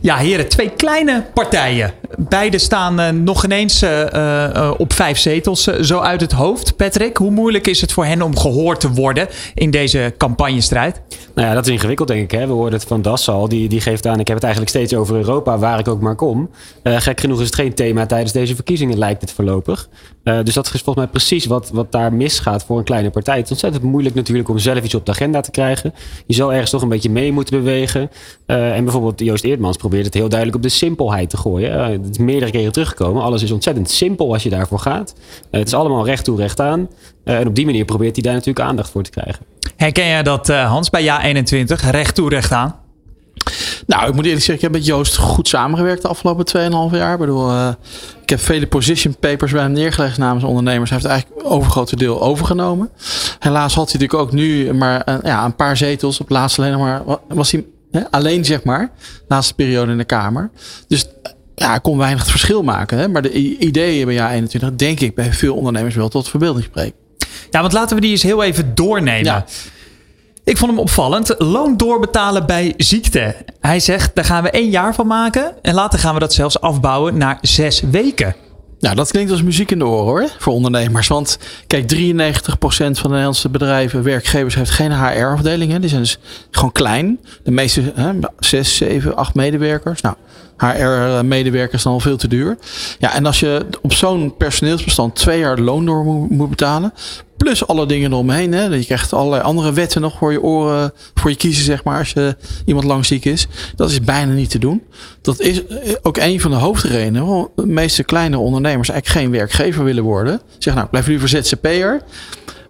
Ja, heren, twee kleine partijen Beide staan uh, nog ineens uh, op vijf zetels, zo uit het hoofd. Patrick, hoe moeilijk is het voor hen om gehoord te worden in deze campagnestrijd? Nou ja, dat is ingewikkeld, denk ik. Hè? We hoorden het van Das al. Die, die geeft aan, ik heb het eigenlijk steeds over Europa, waar ik ook maar kom. gek genoeg is het geen thema tijdens deze verkiezingen, lijkt het voorlopig. dus dat is volgens mij precies wat, wat daar misgaat voor een kleine partij. Het is ontzettend moeilijk natuurlijk om zelf iets op de agenda te krijgen. Je zal ergens toch een beetje mee moeten bewegen. en bijvoorbeeld Joost Eerdmans probeert het heel duidelijk op de simpelheid te gooien het is meerdere keren teruggekomen. Alles is ontzettend simpel als je daarvoor gaat. Uh, het is allemaal recht toe, recht aan. Uh, en op die manier probeert hij daar natuurlijk aandacht voor te krijgen. Herken jij dat, uh, Hans, bij Ja 21? Recht toe, recht aan? Nou, ik moet eerlijk zeggen, ik heb met Joost goed samengewerkt de afgelopen 2,5 jaar. Ik bedoel, uh, ik heb vele position papers bij hem neergelegd namens ondernemers. Hij heeft eigenlijk het overgrote deel overgenomen. Helaas had hij natuurlijk ook nu maar uh, ja, een paar zetels. Op laatste alleen maar was hij hè, alleen, zeg maar. Laatste periode in de Kamer. Dus ja, kon weinig verschil maken. Hè? Maar de ideeën bij jaar 21 denk ik bij veel ondernemers wel tot verbeelding spreken. Ja, want laten we die eens heel even doornemen. Ja. Ik vond hem opvallend. Loon doorbetalen bij ziekte. Hij zegt, daar gaan we één jaar van maken. En later gaan we dat zelfs afbouwen naar zes weken. Nou, dat klinkt als muziek in de oren hoor, voor ondernemers. Want kijk, 93% van de Nederlandse bedrijven, werkgevers, heeft geen HR-afdelingen. Die zijn dus gewoon klein. De meeste, hè, 6, 7, 8 medewerkers. Nou, HR-medewerkers dan al veel te duur. Ja, en als je op zo'n personeelsbestand twee jaar loon door moet betalen. Plus alle dingen eromheen. Hè. Je krijgt allerlei andere wetten nog voor je oren, voor je kiezen, zeg maar, als je iemand lang ziek is. Dat is bijna niet te doen. Dat is ook een van de hoofdredenen waarom de meeste kleine ondernemers eigenlijk geen werkgever willen worden. Zeg nou, blijf liever ZZP'er.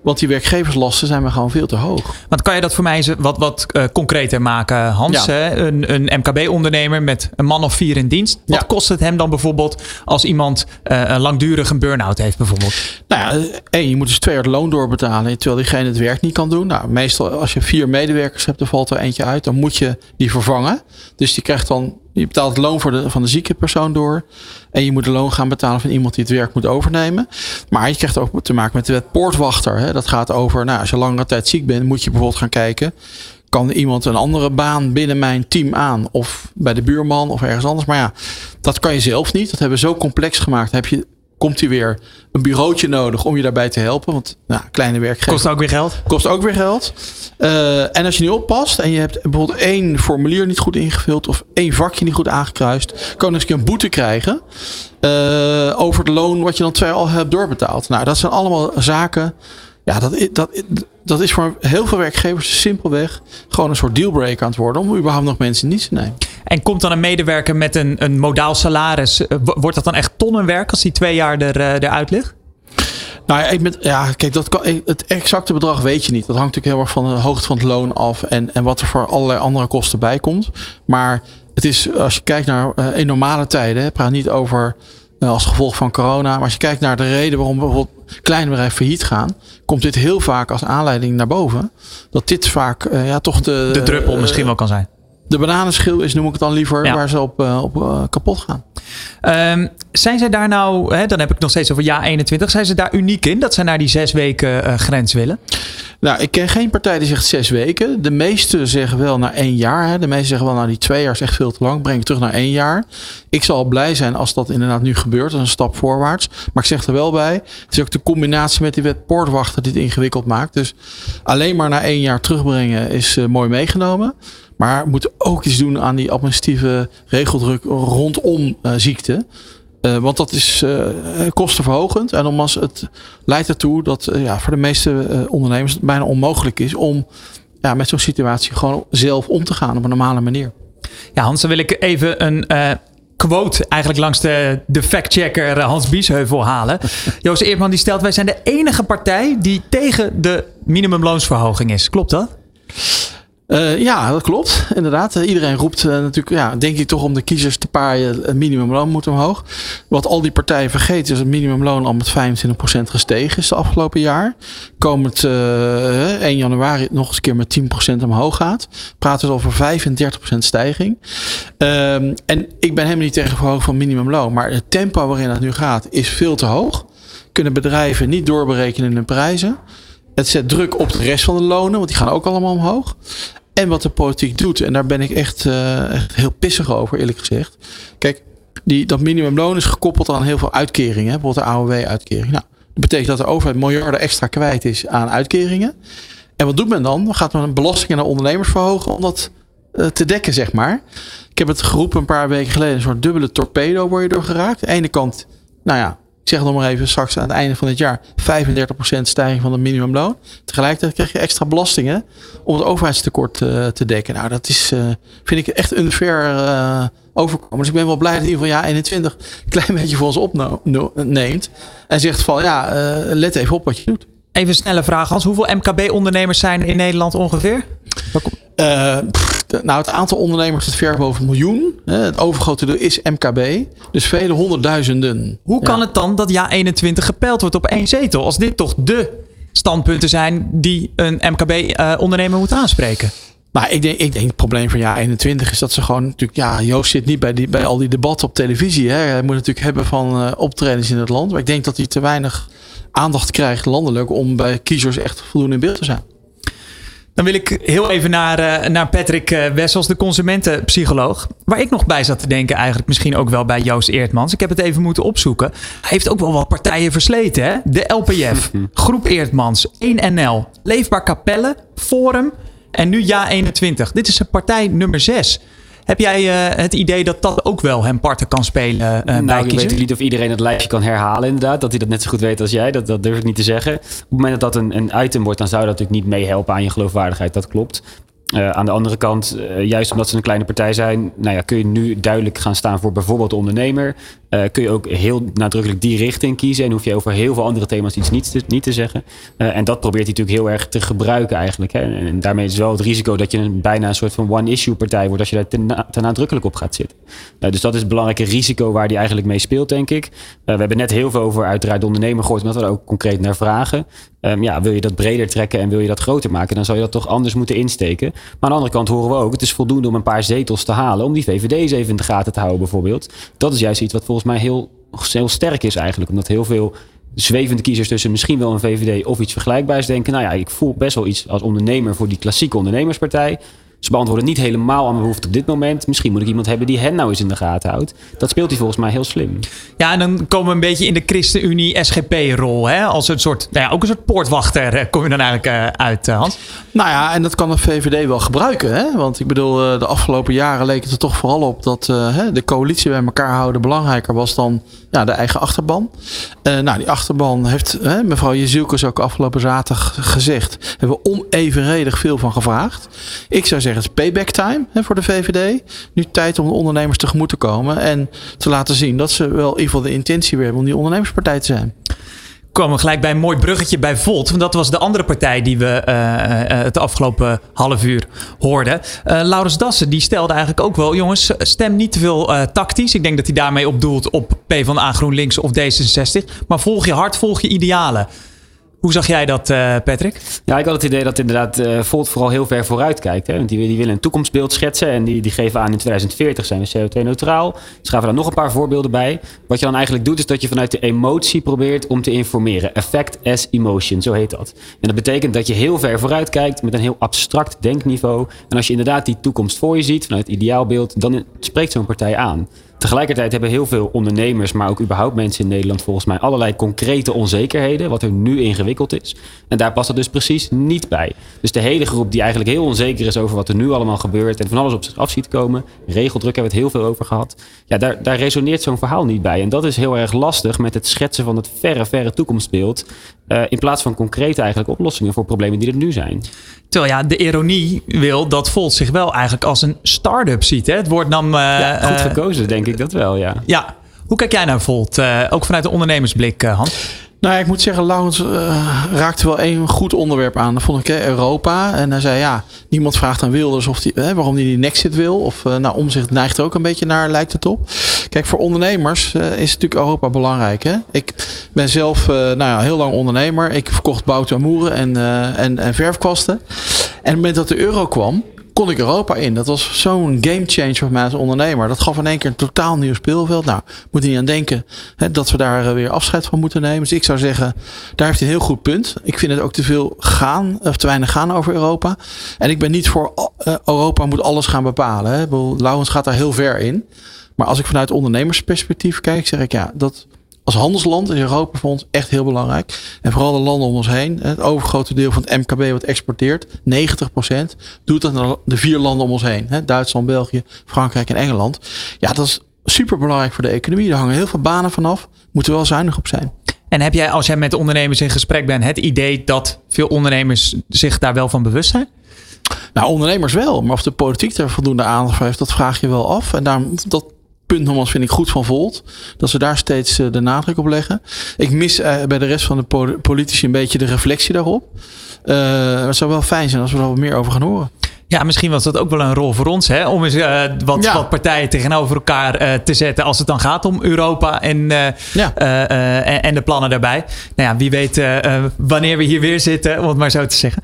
Want die werkgeverslasten zijn maar gewoon veel te hoog. Want kan je dat voor mij eens wat, wat uh, concreter maken, Hans? Hè? Een, een MKB-ondernemer met een man of vier in dienst. Wat kost het hem dan bijvoorbeeld als iemand uh, een langdurig een burn-out heeft bijvoorbeeld? Nou ja, één, je moet dus twee jaar de loon doorbetalen terwijl diegene het werk niet kan doen. Nou, meestal als je vier medewerkers hebt, er valt er eentje uit. Dan moet je die vervangen. Dus die krijgt dan je betaalt het loon voor de, van de zieke persoon door. En je moet de loon gaan betalen van iemand die het werk moet overnemen. Maar je krijgt ook te maken met de wet poortwachter. Hè. Dat gaat over, nou, als je langere tijd ziek bent, moet je bijvoorbeeld gaan kijken. Kan iemand een andere baan binnen mijn team aan? Of bij de buurman of ergens anders. Maar ja, dat kan je zelf niet. Dat hebben we zo complex gemaakt. heb je komt hij weer een bureautje nodig om je daarbij te helpen. Want nou, kleine werkgever. Kost ook weer geld. Kost ook weer geld. Uh, en als je nu oppast en je hebt bijvoorbeeld één formulier niet goed ingevuld of één vakje niet goed aangekruist, kan je eens een boete krijgen uh, over het loon wat je dan twee al hebt doorbetaald. Nou, dat zijn allemaal zaken. Ja, dat, dat, dat is voor heel veel werkgevers simpelweg gewoon een soort dealbreaker aan het worden om überhaupt nog mensen niet te nemen. En komt dan een medewerker met een, een modaal salaris, eh, wordt dat dan echt tonnenwerk als die twee jaar er, uh, eruit ligt? Nou ja, ik ja, kijk, dat kan, het exacte bedrag weet je niet. Dat hangt natuurlijk heel erg van de hoogte van het loon af en, en wat er voor allerlei andere kosten bij komt. Maar het is, als je kijkt naar uh, in normale tijden, hè, praat niet over uh, als gevolg van corona. Maar als je kijkt naar de reden waarom bijvoorbeeld kleine bedrijven failliet gaan, komt dit heel vaak als aanleiding naar boven. Dat dit vaak uh, ja, toch de. De druppel misschien wel kan zijn de bananenschil is, noem ik het dan liever, waar ze op, uh, op uh, kapot gaan. Um, zijn zij daar nou, hè, dan heb ik nog steeds over jaar 21, zijn ze daar uniek in dat ze naar die zes weken uh, grens willen? Nou, ik ken geen partij die zegt zes weken. De meeste zeggen wel naar één jaar. Hè. De meeste zeggen wel, nou die twee jaar is echt veel te lang. Breng het terug naar één jaar. Ik zal blij zijn als dat inderdaad nu gebeurt. Dat is een stap voorwaarts. Maar ik zeg er wel bij, het is ook de combinatie met die wet poortwachter die het ingewikkeld maakt. Dus alleen maar naar één jaar terugbrengen is mooi meegenomen. Maar we moeten ook iets doen aan die administratieve regeldruk rondom uh, ziekte. Uh, want dat is uh, kostenverhogend. En nogmaals, het leidt ertoe dat ja, voor de meeste ondernemers het bijna onmogelijk is om ja, met zo'n situatie gewoon zelf om te gaan op een normale manier. Ja, Hans, dan wil ik even een quote eigenlijk langs de, de factchecker Hans Biesheuvel halen. [LAUGHS] Joost Eerdman die stelt: Wij zijn de enige partij die tegen de minimumloonsverhoging is. Klopt dat? Uh, ja, dat klopt. Inderdaad. Uh, iedereen roept uh, natuurlijk, ja, denk ik toch om de kiezers te paaien, het minimumloon moet omhoog. Wat al die partijen vergeten is dat het minimumloon al met 25% gestegen is de afgelopen jaar. Komend 1 januari nog eens een keer met 10% omhoog gaat. Praten we over 35% stijging. Ehm, en ik ben helemaal niet tegen verhoging van minimumloon. Maar het tempo waarin het nu gaat is veel te hoog. Kunnen bedrijven niet doorberekenen in hun prijzen. Het zet druk op de rest van de lonen, want die gaan ook allemaal omhoog. En wat de politiek doet, en daar ben ik echt, uh, echt heel pissig over, eerlijk gezegd. Kijk, die, dat minimumloon is gekoppeld aan heel veel uitkeringen. Bijvoorbeeld de AOW-uitkering. Nou, dat betekent dat de overheid miljarden extra kwijt is aan uitkeringen. En wat doet men dan? Dan gaat men belastingen naar ondernemers verhogen om dat eh, te dekken, zeg maar. Ik heb het geroepen een paar weken geleden. Een soort dubbele torpedo word je door geraakt. Aan de ene kant, nou ja, ik zeg het nog maar even, straks aan het einde van dit jaar 35% stijging van het minimumloon. Tegelijkertijd krijg je extra belastingen om het overheidstekort uh, te dekken. Nou, dat is, uh, vind ik echt unfair uh, overkomen. Dus ik ben wel blij dat in ieder geval ja 21 een klein [LAUGHS] beetje voor ons opneemt. En zegt van ja, let even op wat je doet. Even een snelle vraag, Hans. Hoeveel MKB-ondernemers zijn er in Nederland ongeveer? Uh, pff, nou, het aantal ondernemers zit ver boven een miljoen. Het overgrote deel is MKB. Dus vele honderdduizenden. Hoe kan het dan dat ja 21 gepeld wordt op één zetel? Als dit toch de standpunten zijn die een MKB-ondernemer moet aanspreken? Maar ik denk, ik denk het probleem van ja 21 is dat ze gewoon natuurlijk. Ja, Joost zit niet bij, die, bij al die debatten op televisie. Hè. Hij moet natuurlijk hebben van uh, optredens in het land. Maar ik denk dat hij te weinig aandacht krijgt landelijk om bij kiezers echt voldoende in beeld te zijn. Dan wil ik heel even naar, uh, naar Patrick uh, Wessels, de consumentenpsycholoog. Waar ik nog bij zat te denken, eigenlijk misschien ook wel bij Joost Eertmans. Ik heb het even moeten opzoeken. Hij heeft ook wel wat partijen versleten. Hè? De LPF, [LAUGHS] Groep Eertmans, 1NL, Leefbaar Capelle, Forum en nu Ja 21. Dit is een partij nummer 6. Heb jij uh, het idee dat dat ook wel hem parten kan spelen uh, nou, bij ik weet niet of iedereen het lijstje kan herhalen inderdaad. Dat hij dat net zo goed weet als jij. Dat, dat durf ik niet te zeggen. Op het moment dat dat een, een item wordt, dan zou dat natuurlijk niet meehelpen aan je geloofwaardigheid. Dat klopt. Uh, aan de andere kant, uh, juist omdat ze een kleine partij zijn, nou ja, kun je nu duidelijk gaan staan voor bijvoorbeeld de ondernemer. Uh, kun je ook heel nadrukkelijk die richting kiezen en hoef je over heel veel andere thema's iets niet te, niet te zeggen. en dat probeert hij natuurlijk heel erg te gebruiken eigenlijk. Hè. En, daarmee is wel het risico dat je een, bijna een soort van one-issue partij wordt als je daar te, na, te nadrukkelijk op gaat zitten. dus dat is het belangrijke risico waar hij eigenlijk mee speelt, denk ik. we hebben net heel veel over uiteraard de ondernemer gehoord, omdat we er ook concreet naar vragen. Um, ja, wil je dat breder trekken en wil je dat groter maken, dan zou je dat toch anders moeten insteken. Maar aan de andere kant horen we ook, het is voldoende om een paar zetels te halen. Om die VVD's even in de gaten te houden bijvoorbeeld. Dat is juist iets wat volgens mij heel, heel sterk is eigenlijk. Omdat heel veel zwevende kiezers tussen misschien wel een VVD of iets vergelijkbaars denken. Nou ja, ik voel best wel iets als ondernemer voor die klassieke ondernemerspartij. Ze beantwoorden niet helemaal aan mijn behoefte op dit moment. Misschien moet ik iemand hebben die hen nou eens in de gaten houdt. Dat speelt hij volgens mij heel slim. Ja, en dan komen we een beetje in de ChristenUnie-SGP-rol. Als een soort, nou ja, ook een soort poortwachter kom je dan eigenlijk uh, uit, uh, Hans. Nou ja, en dat kan de VVD wel gebruiken. Hè? Want ik bedoel, de afgelopen jaren leek het er toch vooral op dat de coalitie bij elkaar houden belangrijker was dan ja, de eigen achterban. nou, die achterban heeft mevrouw Jezielkes ook afgelopen zaterdag gezegd. Hebben we onevenredig veel van gevraagd. Ik zou zeggen, is payback time hè, voor de VVD. Nu tijd om de ondernemers tegemoet te komen. En te laten zien dat ze wel in ieder geval de intentie weer hebben om die ondernemerspartij te zijn kwamen gelijk bij een mooi bruggetje bij Volt. Want dat was de andere partij die we uh, uh, het afgelopen half uur hoorden. Uh, Laurens Dassen die stelde eigenlijk ook wel... jongens, stem niet te veel tactisch. Ik denk dat hij daarmee op doelt op PvdA, GroenLinks of D66. Maar volg je hart, volg je idealen. Hoe zag jij dat, uh, Patrick? Ja, ik had het idee dat inderdaad uh, Volt vooral heel ver vooruit kijkt. Hè? Want die, willen een toekomstbeeld schetsen en die, die geven aan in 2040 zijn we CO2-neutraal. Ze gaven daar nog een paar voorbeelden bij. Wat je dan eigenlijk doet, is dat je vanuit de emotie probeert om te informeren. Effect as emotion, zo heet dat. En dat betekent dat je heel ver vooruit kijkt met een heel abstract denkniveau. En als je inderdaad die toekomst voor je ziet, vanuit het ideaalbeeld, dan spreekt zo'n partij aan. Tegelijkertijd hebben heel veel ondernemers, maar ook überhaupt mensen in Nederland volgens mij allerlei concrete onzekerheden, wat er nu ingewikkeld is. En daar past dat dus precies niet bij. Dus de hele groep die eigenlijk heel onzeker is over wat er nu allemaal gebeurt en van alles op zich af ziet komen, regeldruk hebben we het heel veel over gehad. Ja, daar, daar resoneert zo'n verhaal niet bij. En dat is heel erg lastig met het schetsen van het verre, verre toekomstbeeld. Uh, in plaats van concrete eigenlijk oplossingen voor problemen die er nu zijn. Terwijl ja, de ironie wil dat Volt zich wel eigenlijk als een start-up ziet. Hè? Het wordt dan... Uh, ja, goed gekozen, denk ik dat wel, ja. Ja. Hoe kijk jij naar Volt? Uh, ook vanuit de ondernemersblik, Hans? Nou ja, ik moet zeggen, Laurens uh, raakte wel een goed onderwerp aan. Dat vond ik, hè, Europa. En hij zei, ja, niemand vraagt aan Wilders of die, hè, waarom hij die, die Nexit wil. Of uh, nou, omzicht neigt er ook een beetje naar, lijkt het op. Kijk, voor ondernemers uh, is natuurlijk Europa belangrijk. Hè? Ik ben zelf nou ja, heel lang ondernemer. Ik verkocht bouten en moeren en, en, en verfkwasten. En op het moment dat de euro kwam, kon ik Europa in. Dat was zo'n game changer voor mij als ondernemer. Dat gaf in één keer een totaal nieuw speelveld. Nou, moet je niet aan denken hè, dat we daar weer afscheid van moeten nemen. Dus ik zou zeggen, daar heeft hij een heel goed punt. Ik vind het ook te veel gaan, of te weinig gaan over Europa. En ik ben niet voor uh, Europa moet alles gaan bepalen. Hè. Laurens gaat daar heel ver in. Maar als ik vanuit ondernemersperspectief kijk, zeg ik ja, dat als handelsland is Europa voor ons echt heel belangrijk. En vooral de landen om ons heen. Het overgrote deel van het MKB wat exporteert, 90%, doet dat naar de vier landen om ons heen. Duitsland, België, Frankrijk en Engeland. Ja, dat is super belangrijk voor de economie. Daar hangen heel veel banen vanaf. Moeten we wel zuinig op zijn. En heb jij, als jij met ondernemers in gesprek bent, het idee dat veel ondernemers zich daar wel van bewust zijn? Nou, ondernemers wel. Maar of de politiek daar voldoende aandacht voor heeft, dat vraag je wel af. En daarom, dat punt nogmaals vind ik goed van Volt. Dat ze daar steeds eh, de nadruk op leggen. Ik mis uh, bij de rest van de politici een beetje de reflectie daarop. Uh, het zou wel fijn zijn als we er wat meer over gaan horen. Ja, misschien was dat ook wel een rol voor ons, hè? om eens uh, wat, ja. wat, partijen tegenover elkaar uh, te zetten als het dan gaat om Europa en, uh, ja. en, en, de plannen daarbij. Nou ja, wie weet wanneer we hier weer zitten, om het maar zo te zeggen.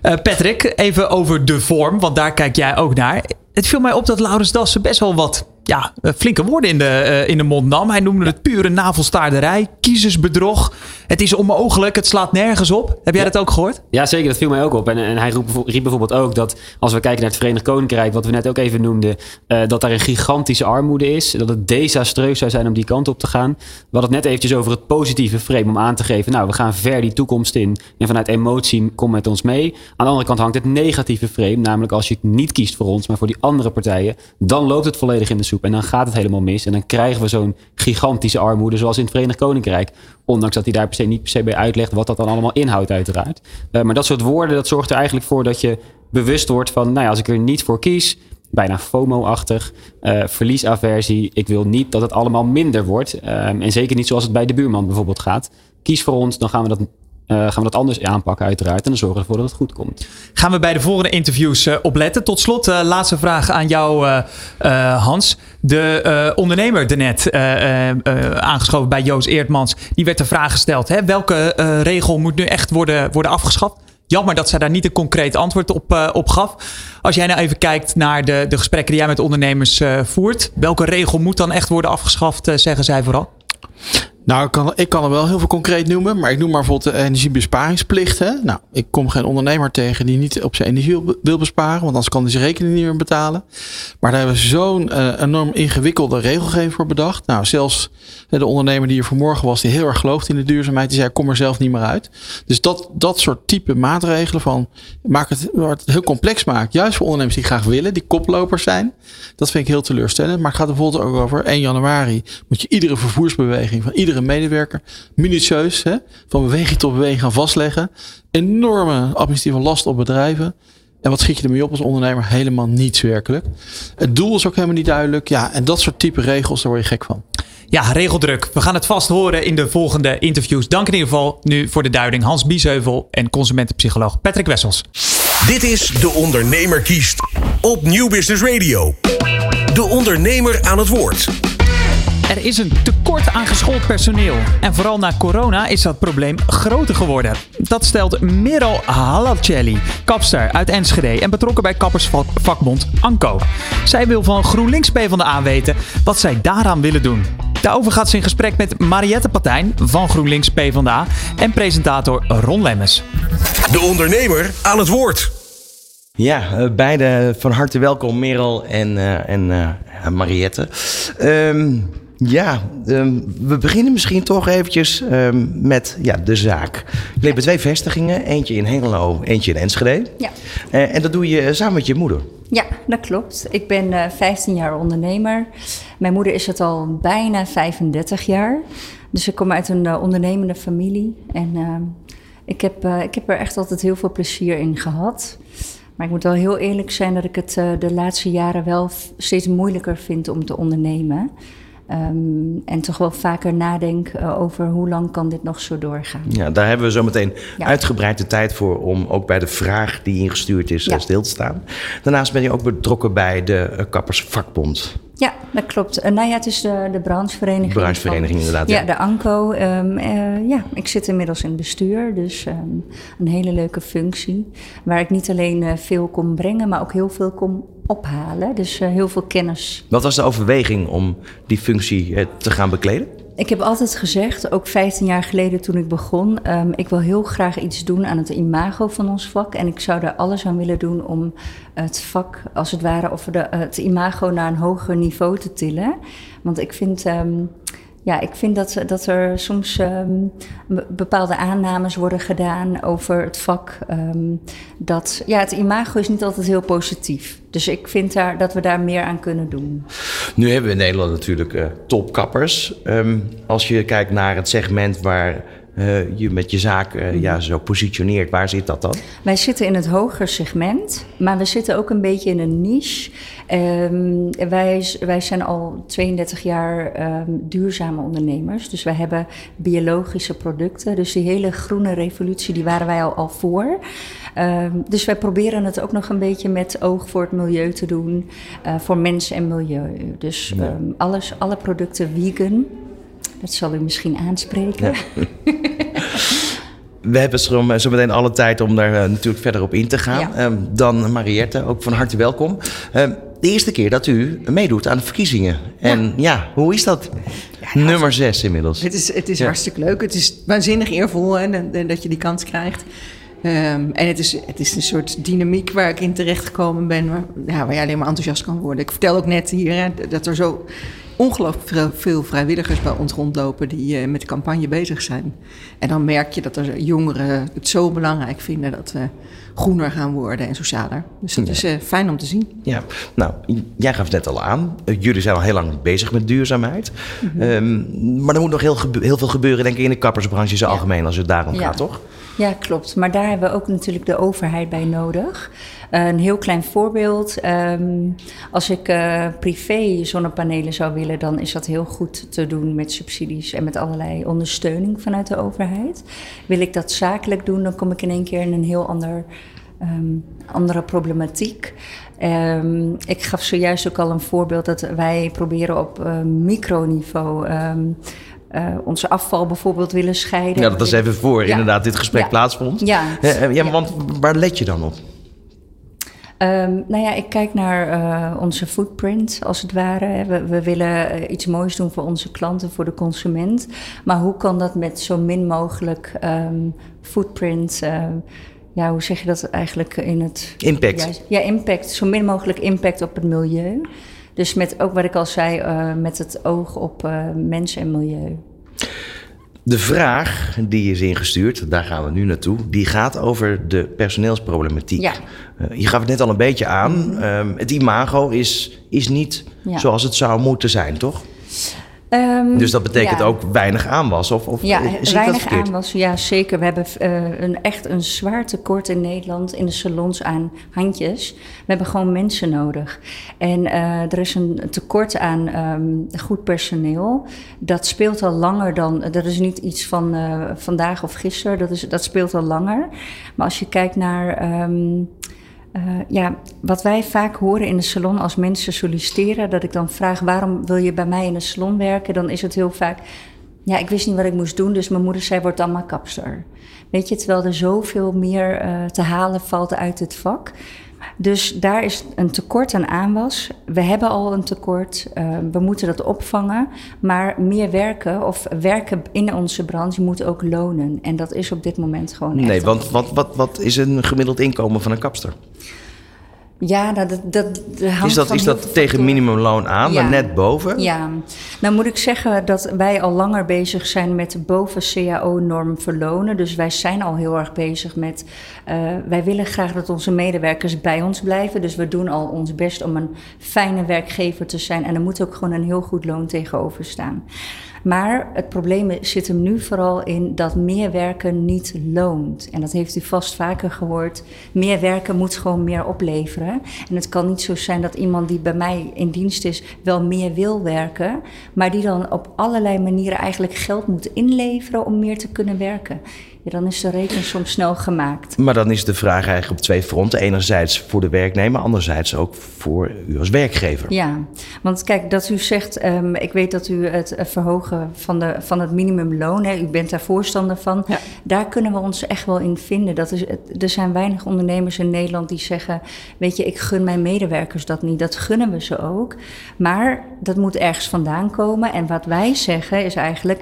Patrick, even over de vorm, want daar kijk jij ook naar. Het viel mij op dat Laurens Dassen best wel wat ja, eh, flinke woorden in de, uh, in de mond nam. Hij noemde het pure navelstaarderij, kiezersbedrog. Het is onmogelijk, het slaat nergens op. Heb jij dat ook gehoord? Ja, zeker. Dat viel mij ook op. En, en hij riep bijvoorbeeld ook dat als we kijken naar het Verenigd Koninkrijk, wat we net ook even noemden, uh, dat daar een gigantische armoede is. Dat het desastreus zou zijn om die kant op te gaan. We hadden het net eventjes over het positieve frame om aan te geven. Nou, we gaan ver die toekomst in. En vanuit emotie kom met ons mee. Aan de andere kant hangt het negatieve frame. Namelijk als je het niet kiest voor ons, maar voor die andere partijen. Dan loopt het volledig in de soep. En dan gaat het helemaal mis. En dan krijgen we zo'n gigantische armoede zoals in het Verenigd Koninkrijk. Ondanks dat hij daar per se niet per se bij uitlegt wat dat dan allemaal inhoudt uiteraard. Uh, maar dat soort woorden, dat zorgt er eigenlijk voor dat je bewust wordt van... nou ja, als ik er niet voor kies, bijna FOMO-achtig, uh, verliesaversie. Ik wil niet dat het allemaal minder wordt. Um, en zeker niet zoals het bij de buurman bijvoorbeeld gaat. Kies voor ons, dan gaan we dat uh, gaan we dat anders aanpakken uiteraard. En dan zorgen we ervoor dat het goed komt. Gaan we bij de volgende interviews uh, opletten. Tot slot, uh, laatste vraag aan jou Hans. De ondernemer daarnet aangeschoven bij Joost Eertmans. Die werd de vraag gesteld. Hè, welke regel moet nu echt worden, worden afgeschaft? Jammer dat zij daar niet een concreet antwoord op, op gaf. Als jij nou even kijkt naar de, de gesprekken die jij met ondernemers voert. Welke regel moet dan echt worden afgeschaft, zeggen zij vooral? Nou, ik kan, ik kan er wel heel veel concreet noemen. Maar ik noem maar bijvoorbeeld de energiebesparingsplicht. Hè? Nou, ik kom geen ondernemer tegen die niet op zijn energie wil besparen. Want anders kan hij zijn rekening niet meer betalen. Maar daar hebben we zo'n uh, enorm ingewikkelde regelgeving voor bedacht. Nou, zelfs de ondernemer die er vanmorgen was, die heel erg gelooft in de duurzaamheid. Die zei, kom er zelf niet meer uit. Dus dat, dat soort type maatregelen van, maak het, het heel complex maakt. Juist voor ondernemers die graag willen, die koplopers zijn. Dat vind ik heel teleurstellend. Maar het gaat bijvoorbeeld ook over 1 januari. Moet je iedere vervoersbeweging van iedere medewerker minutieus hè, van beweging tot beweging gaan vastleggen. Enorme administratieve last op bedrijven. En wat schiet je ermee op als ondernemer? Helemaal niets werkelijk. Het doel is ook helemaal niet duidelijk. Ja, en dat soort type regels, daar word je gek van. Ja, regeldruk. We gaan het vast horen in de volgende interviews. Dank in ieder geval nu voor de duiding Hans Biesheuvel en consumentenpsycholoog Patrick Wessels. Dit is De Ondernemer kiest op Nieuw Business Radio. De ondernemer aan het woord. Er is een tekort aan geschoold personeel. En vooral na corona is dat probleem groter geworden. Dat stelt Merel Halacelli, kapster uit Enschede en betrokken bij kappersvakbond Anko. Zij wil van GroenLinks PvdA weten wat zij daaraan willen doen. Daarover gaat ze in gesprek met Mariette Patijn van GroenLinks PvdA en presentator Ron Lemmens. De ondernemer aan het woord. Ja, uh, beide van harte welkom, Merel en, uh, en uh, Mariette. Um, ja, um, we beginnen misschien toch eventjes um, met ja, de zaak. Je hebt twee vestigingen, eentje in Hengelo, eentje in Enschede. Ja. Uh, en dat doe je samen met je moeder. Ja, dat klopt. Ik ben uh, 15 jaar ondernemer. Mijn moeder is het al bijna 35 jaar. Dus ik kom uit een uh, ondernemende familie. En ehm, ik, heb, ik heb er echt altijd heel veel plezier in gehad. Maar ik moet wel heel eerlijk zijn dat ik het de laatste jaren wel steeds moeilijker vind om te ondernemen. Um, en toch wel vaker nadenk uh, over hoe lang kan dit nog zo doorgaan. Ja, daar hebben we zo meteen ja. uitgebreid de tijd voor om ook bij de vraag die ingestuurd is ja. stil te staan. Daarnaast ben je ook betrokken bij de uh, Kappersvakbond. Ja, dat klopt. Uh, nou ja, het is de, de branchevereniging. De branchevereniging, van, inderdaad. Ja, ja, de ANCO. Um, uh, ja, ik zit inmiddels in het bestuur, dus um, een hele leuke functie. Waar ik niet alleen veel kom brengen, maar ook heel veel kom ophalen. Dus heel veel kennis. Wat was de overweging om die functie te gaan bekleden? ik heb altijd gezegd, ook 15 jaar geleden toen ik begon, um, ik wil heel graag iets doen aan het imago van ons vak. En ik zou daar alles aan willen doen om het vak, als het ware, of de, het imago naar een hoger niveau te tillen. Want ik vind. Um, ja, ik vind dat, dat er soms um, bepaalde aannames worden gedaan over het vak. Um, dat, ja, het imago is niet altijd heel positief. Dus ik vind daar, dat we daar meer aan kunnen doen. Nu hebben we in Nederland natuurlijk uh, topkappers. Um, als je kijkt naar het segment waar uh, je met je zaak uh, ja, zo positioneert. Waar zit dat dan? Wij zitten in het hoger segment, maar we zitten ook een beetje in een niche. Um, wij, wij zijn al 32 jaar um, duurzame ondernemers. Dus wij hebben biologische producten. Dus die hele groene revolutie, die waren wij al, al voor. Um, dus wij proberen het ook nog een beetje met oog voor het milieu te doen. Uh, voor mens en milieu. Dus ja. alles, alle producten vegan. Dat zal u misschien aanspreken. Ja. We hebben zo, zo meteen alle tijd om daar uh, natuurlijk verder op in te gaan. Ja. Um, dan Mariette, ook van harte welkom. Um, de eerste keer dat u meedoet aan de verkiezingen. En ja, ja hoe is dat? Ja, Nummer zes inmiddels. Het is, het is hartstikke leuk. Het is waanzinnig eervol hè, dat je die kans krijgt. Um, en het is, het is een soort dynamiek waar ik in terecht gekomen ben, waar, ja, waar je alleen maar enthousiast kan worden. Ik vertel ook net hier hè, dat er zo ongelooflijk veel vrijwilligers bij ons rondlopen die uh, met de campagne bezig zijn. En dan merk je dat er jongeren het zo belangrijk vinden dat we groener gaan worden en socialer. Dus dat ja. is uh, fijn om te zien. Ja, nou, jij gaf het net al aan. Uh, jullie zijn al heel lang bezig met duurzaamheid. Mm -hmm. um, maar er moet nog heel, heel, veel gebeuren, denk ik, in de kappersbranche in ja. algemeen als het daarom ja. gaat, toch? Ja, klopt. Maar daar hebben we ook natuurlijk de overheid bij nodig. Een heel klein voorbeeld. Um, als ik uh, privé zonnepanelen zou willen, dan is dat heel goed te doen met subsidies en met allerlei ondersteuning vanuit de overheid. Wil ik dat zakelijk doen, dan kom ik in één keer in een heel ander, um, andere problematiek. Um, ik gaf zojuist ook al een voorbeeld dat wij proberen op uh, microniveau. Uh, onze afval bijvoorbeeld willen scheiden. Ja, dat was even voor ja. inderdaad dit gesprek ja. plaatsvond. Ja. Uh, ja, want waar let je dan op? Um, nou ja, ik kijk naar uh, onze footprint als het ware. We, we willen uh, iets moois doen voor onze klanten, voor de consument. Maar hoe kan dat met zo min mogelijk um, footprint... Uh, ja, hoe zeg je dat eigenlijk in het... Impact. Ja, ja, impact. Zo min mogelijk impact op het milieu. Dus met ook wat ik al zei, uh, met het oog op mensen en milieu. De vraag die is ingestuurd, daar gaan we nu naartoe, die gaat over de personeelsproblematiek. Ja. Uh, je gaf het net al een beetje aan. Um, het imago is, is niet ja. zoals het zou moeten zijn, toch? Um, dus dat betekent ja. ook weinig aanwas? Of, of ja, weinig aanwas. Ja, zeker. We hebben uh, een, echt een zwaar tekort in Nederland in de salons aan handjes. We hebben gewoon mensen nodig. En uh, er is een tekort aan um, goed personeel. Dat speelt al langer dan... Dat is niet iets van uh, vandaag of gisteren. Dat, is, dat speelt al langer. Maar als je kijkt naar... Um, Uh, ja, wat wij vaak horen in de salon als mensen solliciteren, dat ik dan vraag waarom wil je bij mij in de salon werken, dan is het heel vaak, ja, ik wist niet wat ik moest doen, dus mijn moeder zei, word dan maar kapster. Weet je, terwijl er zoveel meer uh, te halen valt uit het vak. Dus daar is een tekort aan aanwas. We hebben al een tekort, uh, we moeten dat opvangen. Maar meer werken of werken in onze branche moet ook lonen. En dat is op dit moment gewoon. Nee, want wat, wat, wat is een gemiddeld inkomen van een kapster? Ja, dat, dat, dat is dat, is dat tegen minimumloon aan, ja. maar net boven? Ja, nou moet ik zeggen dat wij al langer bezig zijn met boven CAO-norm verlonen. Dus wij zijn al heel erg bezig met, uh, wij willen graag dat onze medewerkers bij ons blijven. Dus we doen al ons best om een fijne werkgever te zijn. En er moet ook gewoon een heel goed loon tegenover staan. Maar het probleem zit hem nu vooral in dat meer werken niet loont. En dat heeft u vast vaker gehoord. Meer werken moet gewoon meer opleveren. En het kan niet zo zijn dat iemand die bij mij in dienst is wel meer wil werken, maar die dan op allerlei manieren eigenlijk geld moet inleveren om meer te kunnen werken. Ja, dan is de rekening soms snel gemaakt. Maar dan is de vraag eigenlijk op twee fronten. Enerzijds voor de werknemer, anderzijds ook voor u als werkgever. Ja, want kijk, dat u zegt, um, ik weet dat u het verhogen van, de, van het minimumloon, hè, u bent daar voorstander van. Ja. Daar kunnen we ons echt wel in vinden. Dat is, er zijn weinig ondernemers in Nederland die zeggen, weet je, ik gun mijn medewerkers dat niet. Dat gunnen we ze ook. Maar dat moet ergens vandaan komen. En wat wij zeggen is eigenlijk,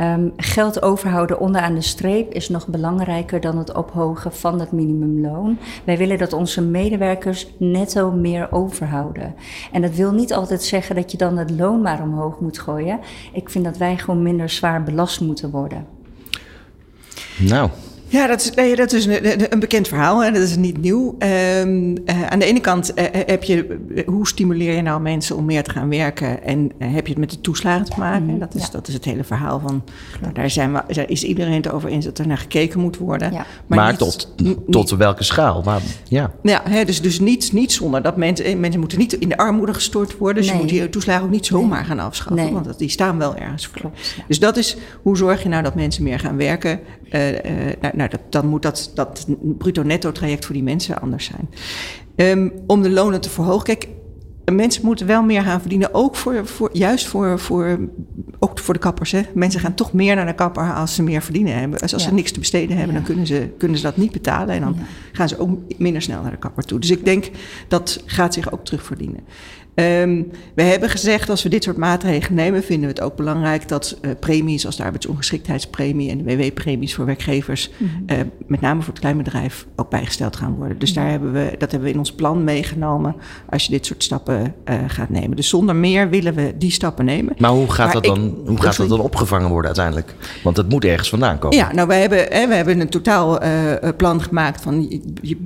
um, geld overhouden onderaan de streep is nog belangrijker dan het ophogen van het minimumloon. Wij willen dat onze medewerkers netto meer overhouden. En dat wil niet altijd zeggen dat je dan het loon maar omhoog moet gooien. Ik vind dat wij gewoon minder zwaar belast moeten worden. Nou, Ja, dat is, nee, dat is een, een bekend verhaal en dat is niet nieuw. Um, uh, aan de ene kant uh, heb je, hoe stimuleer je nou mensen om meer te gaan werken? En uh, heb je het met de toeslagen te maken? Mm, dat, is, ja. dat is het hele verhaal van, nou, daar, zijn we, daar is iedereen het over eens dat er naar gekeken moet worden. Ja. Maar, maar niet, tot, tot welke schaal? Maar, ja, ja hè, dus, dus niet, niet zonder dat mensen, mensen moeten niet in de armoede gestort worden. Dus nee. je moet die toeslagen ook niet zomaar nee. gaan afschaffen, nee. want die staan wel ergens voor. Klopt, ja. Dus dat is, hoe zorg je nou dat mensen meer gaan werken? nou, nou, dat, dan moet dat, dat bruto-netto traject voor die mensen anders zijn. Um, om de lonen te verhogen. Kijk, mensen moeten wel meer gaan verdienen. Ook voor, voor, juist voor, voor, ook voor de kappers. Hè. Mensen gaan toch meer naar de kapper als ze meer verdienen hebben. Dus als ja. ze niks te besteden hebben, ja. dan kunnen ze, kunnen ze dat niet betalen. En dan ja. gaan ze ook minder snel naar de kapper toe. Dus ik denk dat gaat zich ook terugverdienen. Um, we hebben gezegd, als we dit soort maatregelen nemen, vinden we het ook belangrijk dat uh, premies als de arbeidsongeschiktheidspremie en de WW-premies voor werkgevers, mm -hmm. uh, met name voor het kleinbedrijf, ook bijgesteld gaan worden. Dus daar hebben we, dat hebben we in ons plan meegenomen als je dit soort stappen uh, gaat nemen. Dus zonder meer willen we die stappen nemen. Maar hoe gaat, maar dat, dan, ik, hoe gaat dat dan opgevangen worden uiteindelijk? Want het moet ergens vandaan komen. Ja, nou, we hebben, hè, we hebben een totaal plan gemaakt van. Je, je,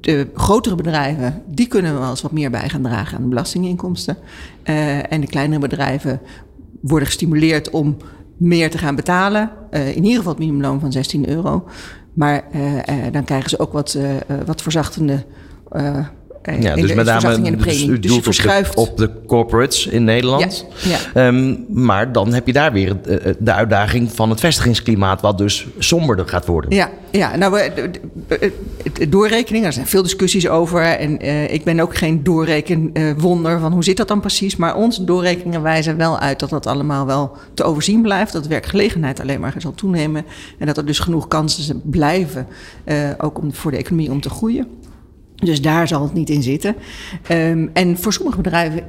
de grotere bedrijven, die kunnen wel eens wat meer bij gaan dragen aan de belastinginkomsten. Uh, en de kleinere bedrijven worden gestimuleerd om meer te gaan betalen. Uh, in ieder geval het minimumloon van 16 euro. Maar uh, dan krijgen ze ook wat, wat verzachtende ja, dus met name in de premie. Dus, dus je verschuift op de, op de corporates in Nederland. Ja, ja. Um, maar dan heb je daar weer de uitdaging van het vestigingsklimaat, wat dus somberder gaat worden. Ja, ja nou, doorrekening, daar zijn veel discussies over. En uh, ik ben ook geen doorrekenwonder van hoe zit dat dan precies. Maar onze doorrekeningen wijzen wel uit dat dat allemaal wel te overzien blijft. Dat werkgelegenheid alleen maar zal toenemen. En dat er dus genoeg kansen blijven, uh, ook om, voor de economie om te groeien. Dus daar zal het niet in zitten. Um, en voor sommige bedrijven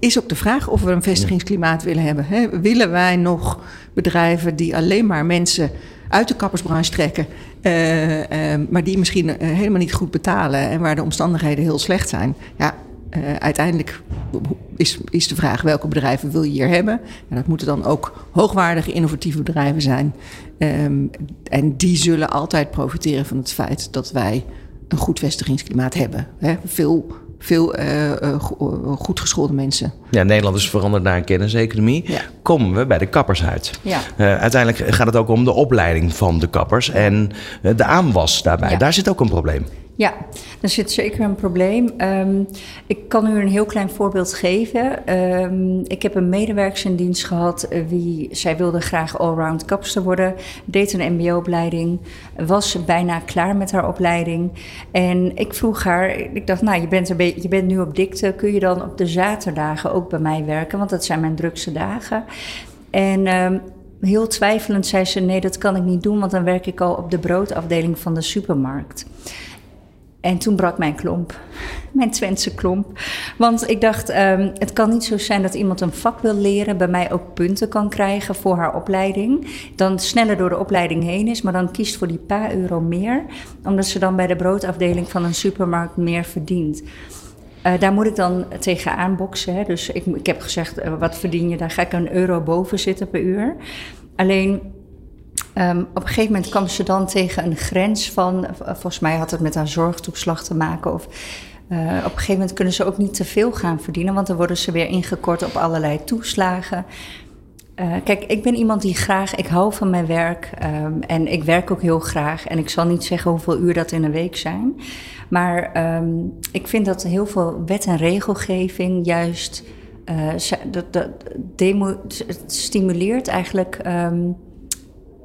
is ook de vraag of we een vestigingsklimaat willen hebben. He, willen wij nog bedrijven die alleen maar mensen uit de kappersbranche trekken, uh, uh, maar die misschien uh, helemaal niet goed betalen en waar de omstandigheden heel slecht zijn? Ja, uiteindelijk is, is de vraag welke bedrijven wil je hier hebben. En dat moeten dan ook hoogwaardige, innovatieve bedrijven zijn. Um, en die zullen altijd profiteren van het feit dat wij een goed vestigingsklimaat hebben. Hè? Veel, veel uh, uh, goed geschoolde mensen. Ja, Nederland is veranderd naar een kenniseconomie. Ja. Komen we bij de kappers uit. Ja. Uh, uiteindelijk gaat het ook om de opleiding van de kappers en de aanwas daarbij. Ja. Daar zit ook een probleem. Ja, er zit zeker een probleem. Um, ik kan u een heel klein voorbeeld geven. Um, ik heb een medewerker in dienst gehad. Uh, wie, zij wilde graag allround kapster worden. Deed een mbo-opleiding. Was bijna klaar met haar opleiding. En ik vroeg haar, ik dacht, nou, je bent, een je bent nu op dikte. Kun je dan op de zaterdagen ook bij mij werken? Want dat zijn mijn drukste dagen. En... Um, heel twijfelend zei ze: Nee, dat kan ik niet doen, want dan werk ik al op de broodafdeling van de supermarkt. En toen brak mijn klomp, [LAUGHS] mijn Twentse klomp. Want ik dacht, um, het kan niet zo zijn dat iemand een vak wil leren, bij mij ook punten kan krijgen voor haar opleiding. Dan sneller door de opleiding heen is, maar dan kiest voor die paar euro meer, omdat ze dan bij de broodafdeling van een supermarkt meer verdient. Uh, daar moet ik dan tegenaan boksen. Hè. Dus ik, ik heb gezegd, uh, wat verdien je? Daar ga ik een euro boven zitten per uur. Alleen Um, op een gegeven moment kwam ze dan tegen een grens van, volgens mij had het met haar zorgtoeslag te maken. Of uh, op een gegeven moment kunnen ze ook niet te veel gaan verdienen, want dan worden ze weer ingekort op allerlei toeslagen. Uh, kijk, ik ben iemand die graag, ik hou van mijn werk um, en ik werk ook heel graag. En ik zal niet zeggen hoeveel uur dat in een week zijn. Maar um, ik vind dat heel veel wet en regelgeving juist, uh, dat, dat stimuleert eigenlijk.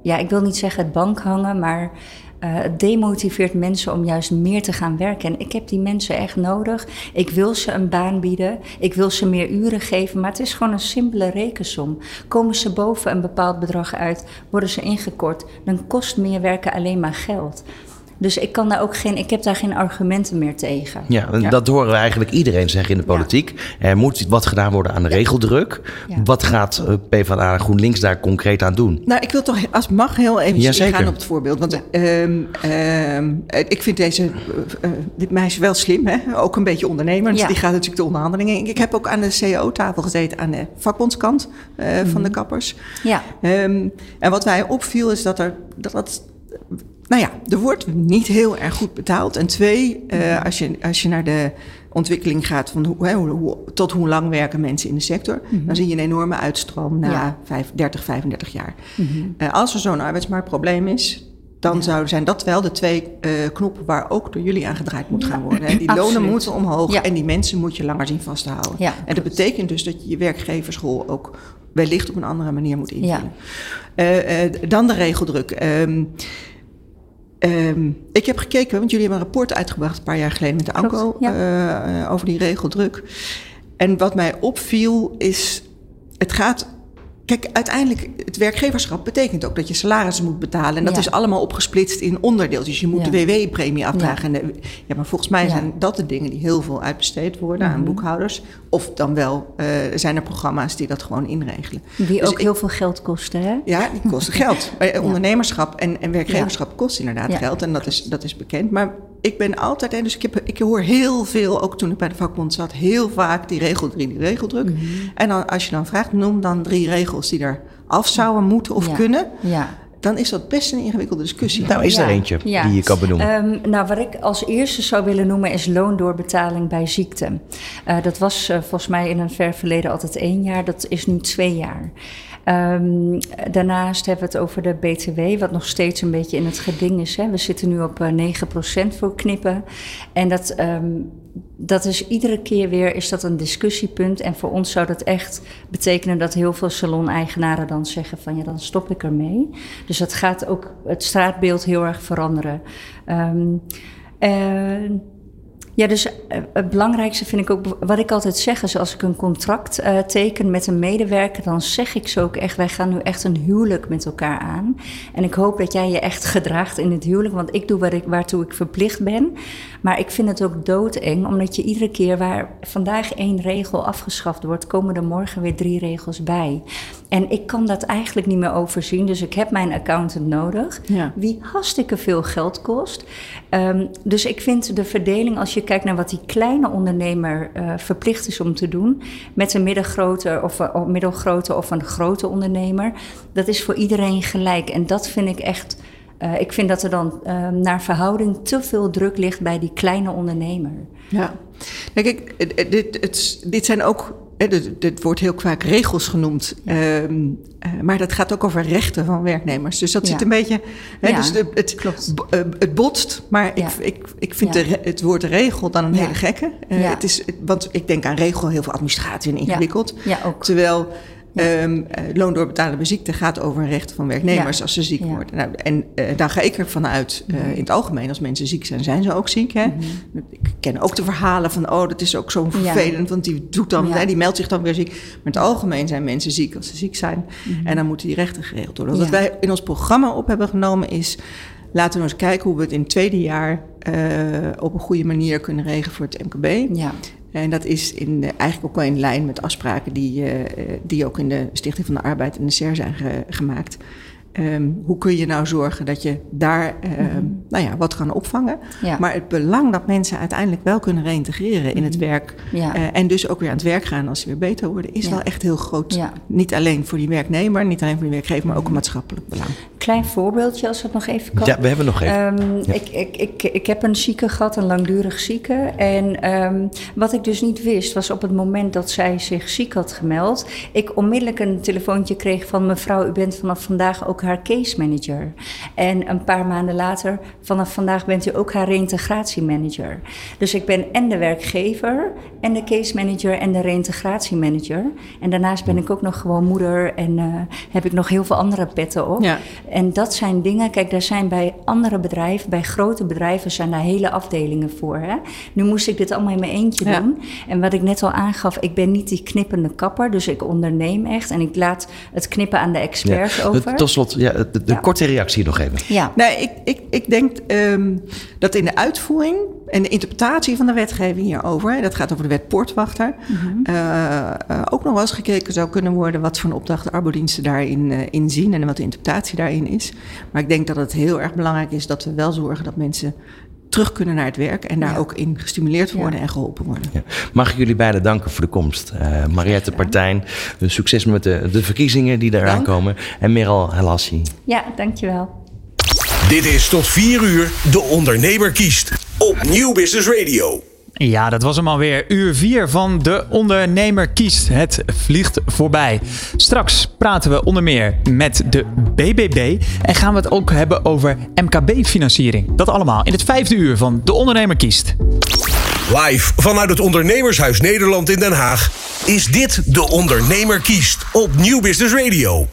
Ja, ik wil niet zeggen het bank hangen, maar eh, het demotiveert mensen om juist meer te gaan werken. En ik heb die mensen echt nodig. Ik wil ze een baan bieden. Ik wil ze meer uren geven. Maar het is gewoon een simpele rekensom. Komen ze boven een bepaald bedrag uit, worden ze ingekort, dan kost meer werken alleen maar geld. Dus ik, kan daar ook geen, ik heb daar geen argumenten meer tegen. Ja, dat horen we eigenlijk iedereen zeggen in de politiek. Er moet wat gedaan worden aan de regeldruk. Ja. Wat gaat eh, PvdA en GroenLinks daar concreet aan doen? Nou, ik wil toch, als het mag, heel even ingaan op het voorbeeld. Want ehm, ehm, eh, ik vind deze, eh, dit meisje wel slim, hè? ook een beetje ondernemer. Dus Ja. die gaat natuurlijk de onderhandelingen. in. Ik heb ook aan de CEO-tafel gezeten, aan de vakbondskant eh, van de kappers. Ja, Ehm, en wat mij opviel is dat er, dat, dat nou ja, er wordt niet heel erg goed betaald. En twee, eh, als, je, als je naar de ontwikkeling gaat van hoe, hè, hoe, hoe- tot hoe lang werken mensen in de sector, dan zie je een enorme uitstroom na Ja. vijf, 30, 35 jaar. Eh, als er zo'n arbeidsmarktprobleem is, dan zouden zijn dat wel de twee eh, knoppen waar ook door jullie aan gedraaid moet gaan worden. Hè. Die lonen moeten omhoog Ja. en die mensen moet je langer zien vasthouden. Ja, en dat betekent dus dat je je werkgeverschool ook wellicht op een andere manier moet invullen. Dan de regeldruk. Ehm, ehm, ik heb gekeken, want jullie hebben een rapport uitgebracht een paar jaar geleden met de Klopt, ANCO ja. eh, eh, over die regeldruk. En wat mij opviel is, het gaat. Kijk, uiteindelijk, het werkgeverschap betekent ook dat je salarissen moet betalen. En dat Ja. is allemaal opgesplitst in onderdeeltjes. Je moet Ja. de WW-premie afdragen. En de- ja, maar volgens mij Ja. zijn dat de dingen die heel veel uitbesteed worden aan boekhouders. Of dan wel eh, zijn er programma's die dat gewoon inregelen. die Dus ook ik- heel veel geld kosten, hè? ja, die kosten geld. [LAUGHS] Eh, Ondernemerschap en, en werkgeverschap kost inderdaad Ja. geld. En dat is, dat is bekend. Maar ik ben altijd, dus ik, heb, ik hoor heel veel, ook toen ik bij de vakbond zat, heel vaak die regeldruk, die regeldruk. Mhm. En dan, als je dan vraagt, noem dan drie regels die er af zouden moeten of Ja. kunnen. Ja. Dan is dat best een ingewikkelde discussie. Nou, is er Ja, eentje ja. die je kan benoemen? Ehm, nou, wat ik als eerste zou willen noemen is loondoorbetaling bij ziekte. Eh, dat was eh, volgens mij in een ver verleden altijd één jaar, dat is nu twee jaar. Ehm, daarnaast hebben we het over de BTW, wat nog steeds een beetje in het geding is. Hè. We zitten nu op eh, 9% voor knippen. En dat, ehm, dat is iedere keer weer is dat een discussiepunt. En voor ons zou dat echt betekenen dat heel veel salon-eigenaren dan zeggen van ja, dan stop ik ermee. Dus dat gaat ook het straatbeeld heel erg veranderen. En ja, dus eh, het belangrijkste vind ik ook, wat ik altijd zeg, is als ik een contract eh, teken met een medewerker, dan zeg ik zo ook echt, wij gaan nu echt een huwelijk met elkaar aan. En ik hoop dat jij je echt gedraagt in het huwelijk, want ik doe wat ik, waartoe ik verplicht ben. Maar ik vind het ook doodeng, omdat je iedere keer waar vandaag één regel afgeschaft wordt, komen er morgen weer drie regels bij. En ik kan dat eigenlijk niet meer overzien, dus ik heb mijn accountant nodig, Ja. wie hartstikke veel geld kost. Ehm, dus ik vind de verdeling, als je kijkt naar wat die kleine ondernemer eh, verplicht is om te doen, met een middelgrote of, een- of middelgrote of een grote ondernemer, dat is voor iedereen gelijk. En dat vind ik echt. eh, ik vind dat er dan eh, naar verhouding te veel druk ligt bij die kleine ondernemer. Ja. Kijk, ik, het- het- dit, het, dit zijn ook. Dit, wordt heel vaak regels genoemd. ehm, eh, maar dat gaat ook over rechten van werknemers. Dus dat Ja. zit een beetje. Hè, Ja, dus de, het, klopt. b- eh, het botst. Maar ik, ik, ik vind de, het woord regel dan een hele gekke. Eh, het is, want ik denk aan regel, heel veel administratie en ingewikkeld. Ja, ook. Terwijl. Ehm eh, loon doorbetalen bij ziekte gaat over een recht van werknemers Ja. als ze ziek Ja. worden. Nou, en eh, daar ga ik ervan uit, eh, in het algemeen, als mensen ziek zijn, zijn ze ook ziek. Hè? Ik ken ook de verhalen van, oh, dat is ook zo Mhm. Vervelend, want die doet dan, hè, die meldt zich dan weer ziek. Maar in het algemeen zijn mensen ziek als ze ziek zijn. En dan moeten die rechten geregeld worden. Wat Mhm. Wij in ons programma op hebben genomen is, laten we eens kijken hoe we het in het tweede jaar op een goede manier kunnen regelen voor het MKB. Ja, En dat is in, eigenlijk ook wel in lijn met afspraken die, eh, eh, die ook in de Stichting van de Arbeid en de SER zijn ge- gemaakt. Ehm, hoe kun je nou zorgen dat je daar ehm, nou ja, wat kan opvangen? Mhm. Ja. Maar het belang dat mensen uiteindelijk wel kunnen reïntegreren in het werk. Mhm. Ja. eh, en dus ook weer aan het werk gaan als ze weer beter worden, is Ja. wel echt heel groot. Ja. Niet alleen voor die werknemer, niet alleen voor die werkgever, maar ook een maatschappelijk belang. klein voorbeeldje als het nog even kan. Ja, we hebben nog even. Ehm, ik, ik, ik, ik heb een zieke gehad, een langdurig zieke. En ehm, wat ik dus niet wist, was op het moment dat zij zich ziek had gemeld, ik onmiddellijk een telefoontje kreeg van mevrouw, u bent vanaf vandaag ook haar case manager. En een paar maanden later vanaf vandaag bent u ook haar reïntegratiemanager. Dus ik ben en de werkgever en de case manager en de reïntegratiemanager. En daarnaast ben ik ook nog gewoon moeder en uh, heb ik nog heel veel andere petten op. Ja. En dat zijn dingen, kijk, daar zijn bij andere bedrijven, bij grote bedrijven zijn daar hele afdelingen voor. Hè? Nu moest ik dit allemaal in mijn eentje Ja. doen. En wat ik net al aangaf, ik ben niet die knippende kapper, dus ik onderneem echt en ik laat het knippen aan de experts Ja. over. Tot slot, ja, de, de Ja. korte reactie nog even. Ja. Nee, ik, ik, ik denk ehm, dat in de uitvoering en de interpretatie van de wetgeving hierover, hè, dat gaat over de wet Poortwachter, eh, eh, ook nog wel eens gekeken zou kunnen worden wat voor een opdracht de arbodiensten daarin eh, in zien en wat de interpretatie daarin is. Maar ik denk dat het heel erg belangrijk is dat we wel zorgen dat mensen terug kunnen naar het werk en daar Ja. ook in gestimuleerd worden Ja. en geholpen worden. Ja. Mag ik jullie beiden danken voor de komst. Eh Mariette Partijn, eh, succes met de, de verkiezingen die eraan Dank. komen. En Meral Halassi. ja, dankjewel. Dit is tot 4 uur De Ondernemer kiest op Nieuw Business Radio. Ja, dat was hem alweer. Uur 4 van De Ondernemer kiest. Het vliegt voorbij. Straks praten we onder meer met de BBB. En gaan we het ook hebben over MKB-financiering. Dat allemaal in het vijfde uur van De Ondernemer kiest. Live vanuit het Ondernemershuis Nederland in Den Haag is dit De Ondernemer kiest op Nieuw Business Radio.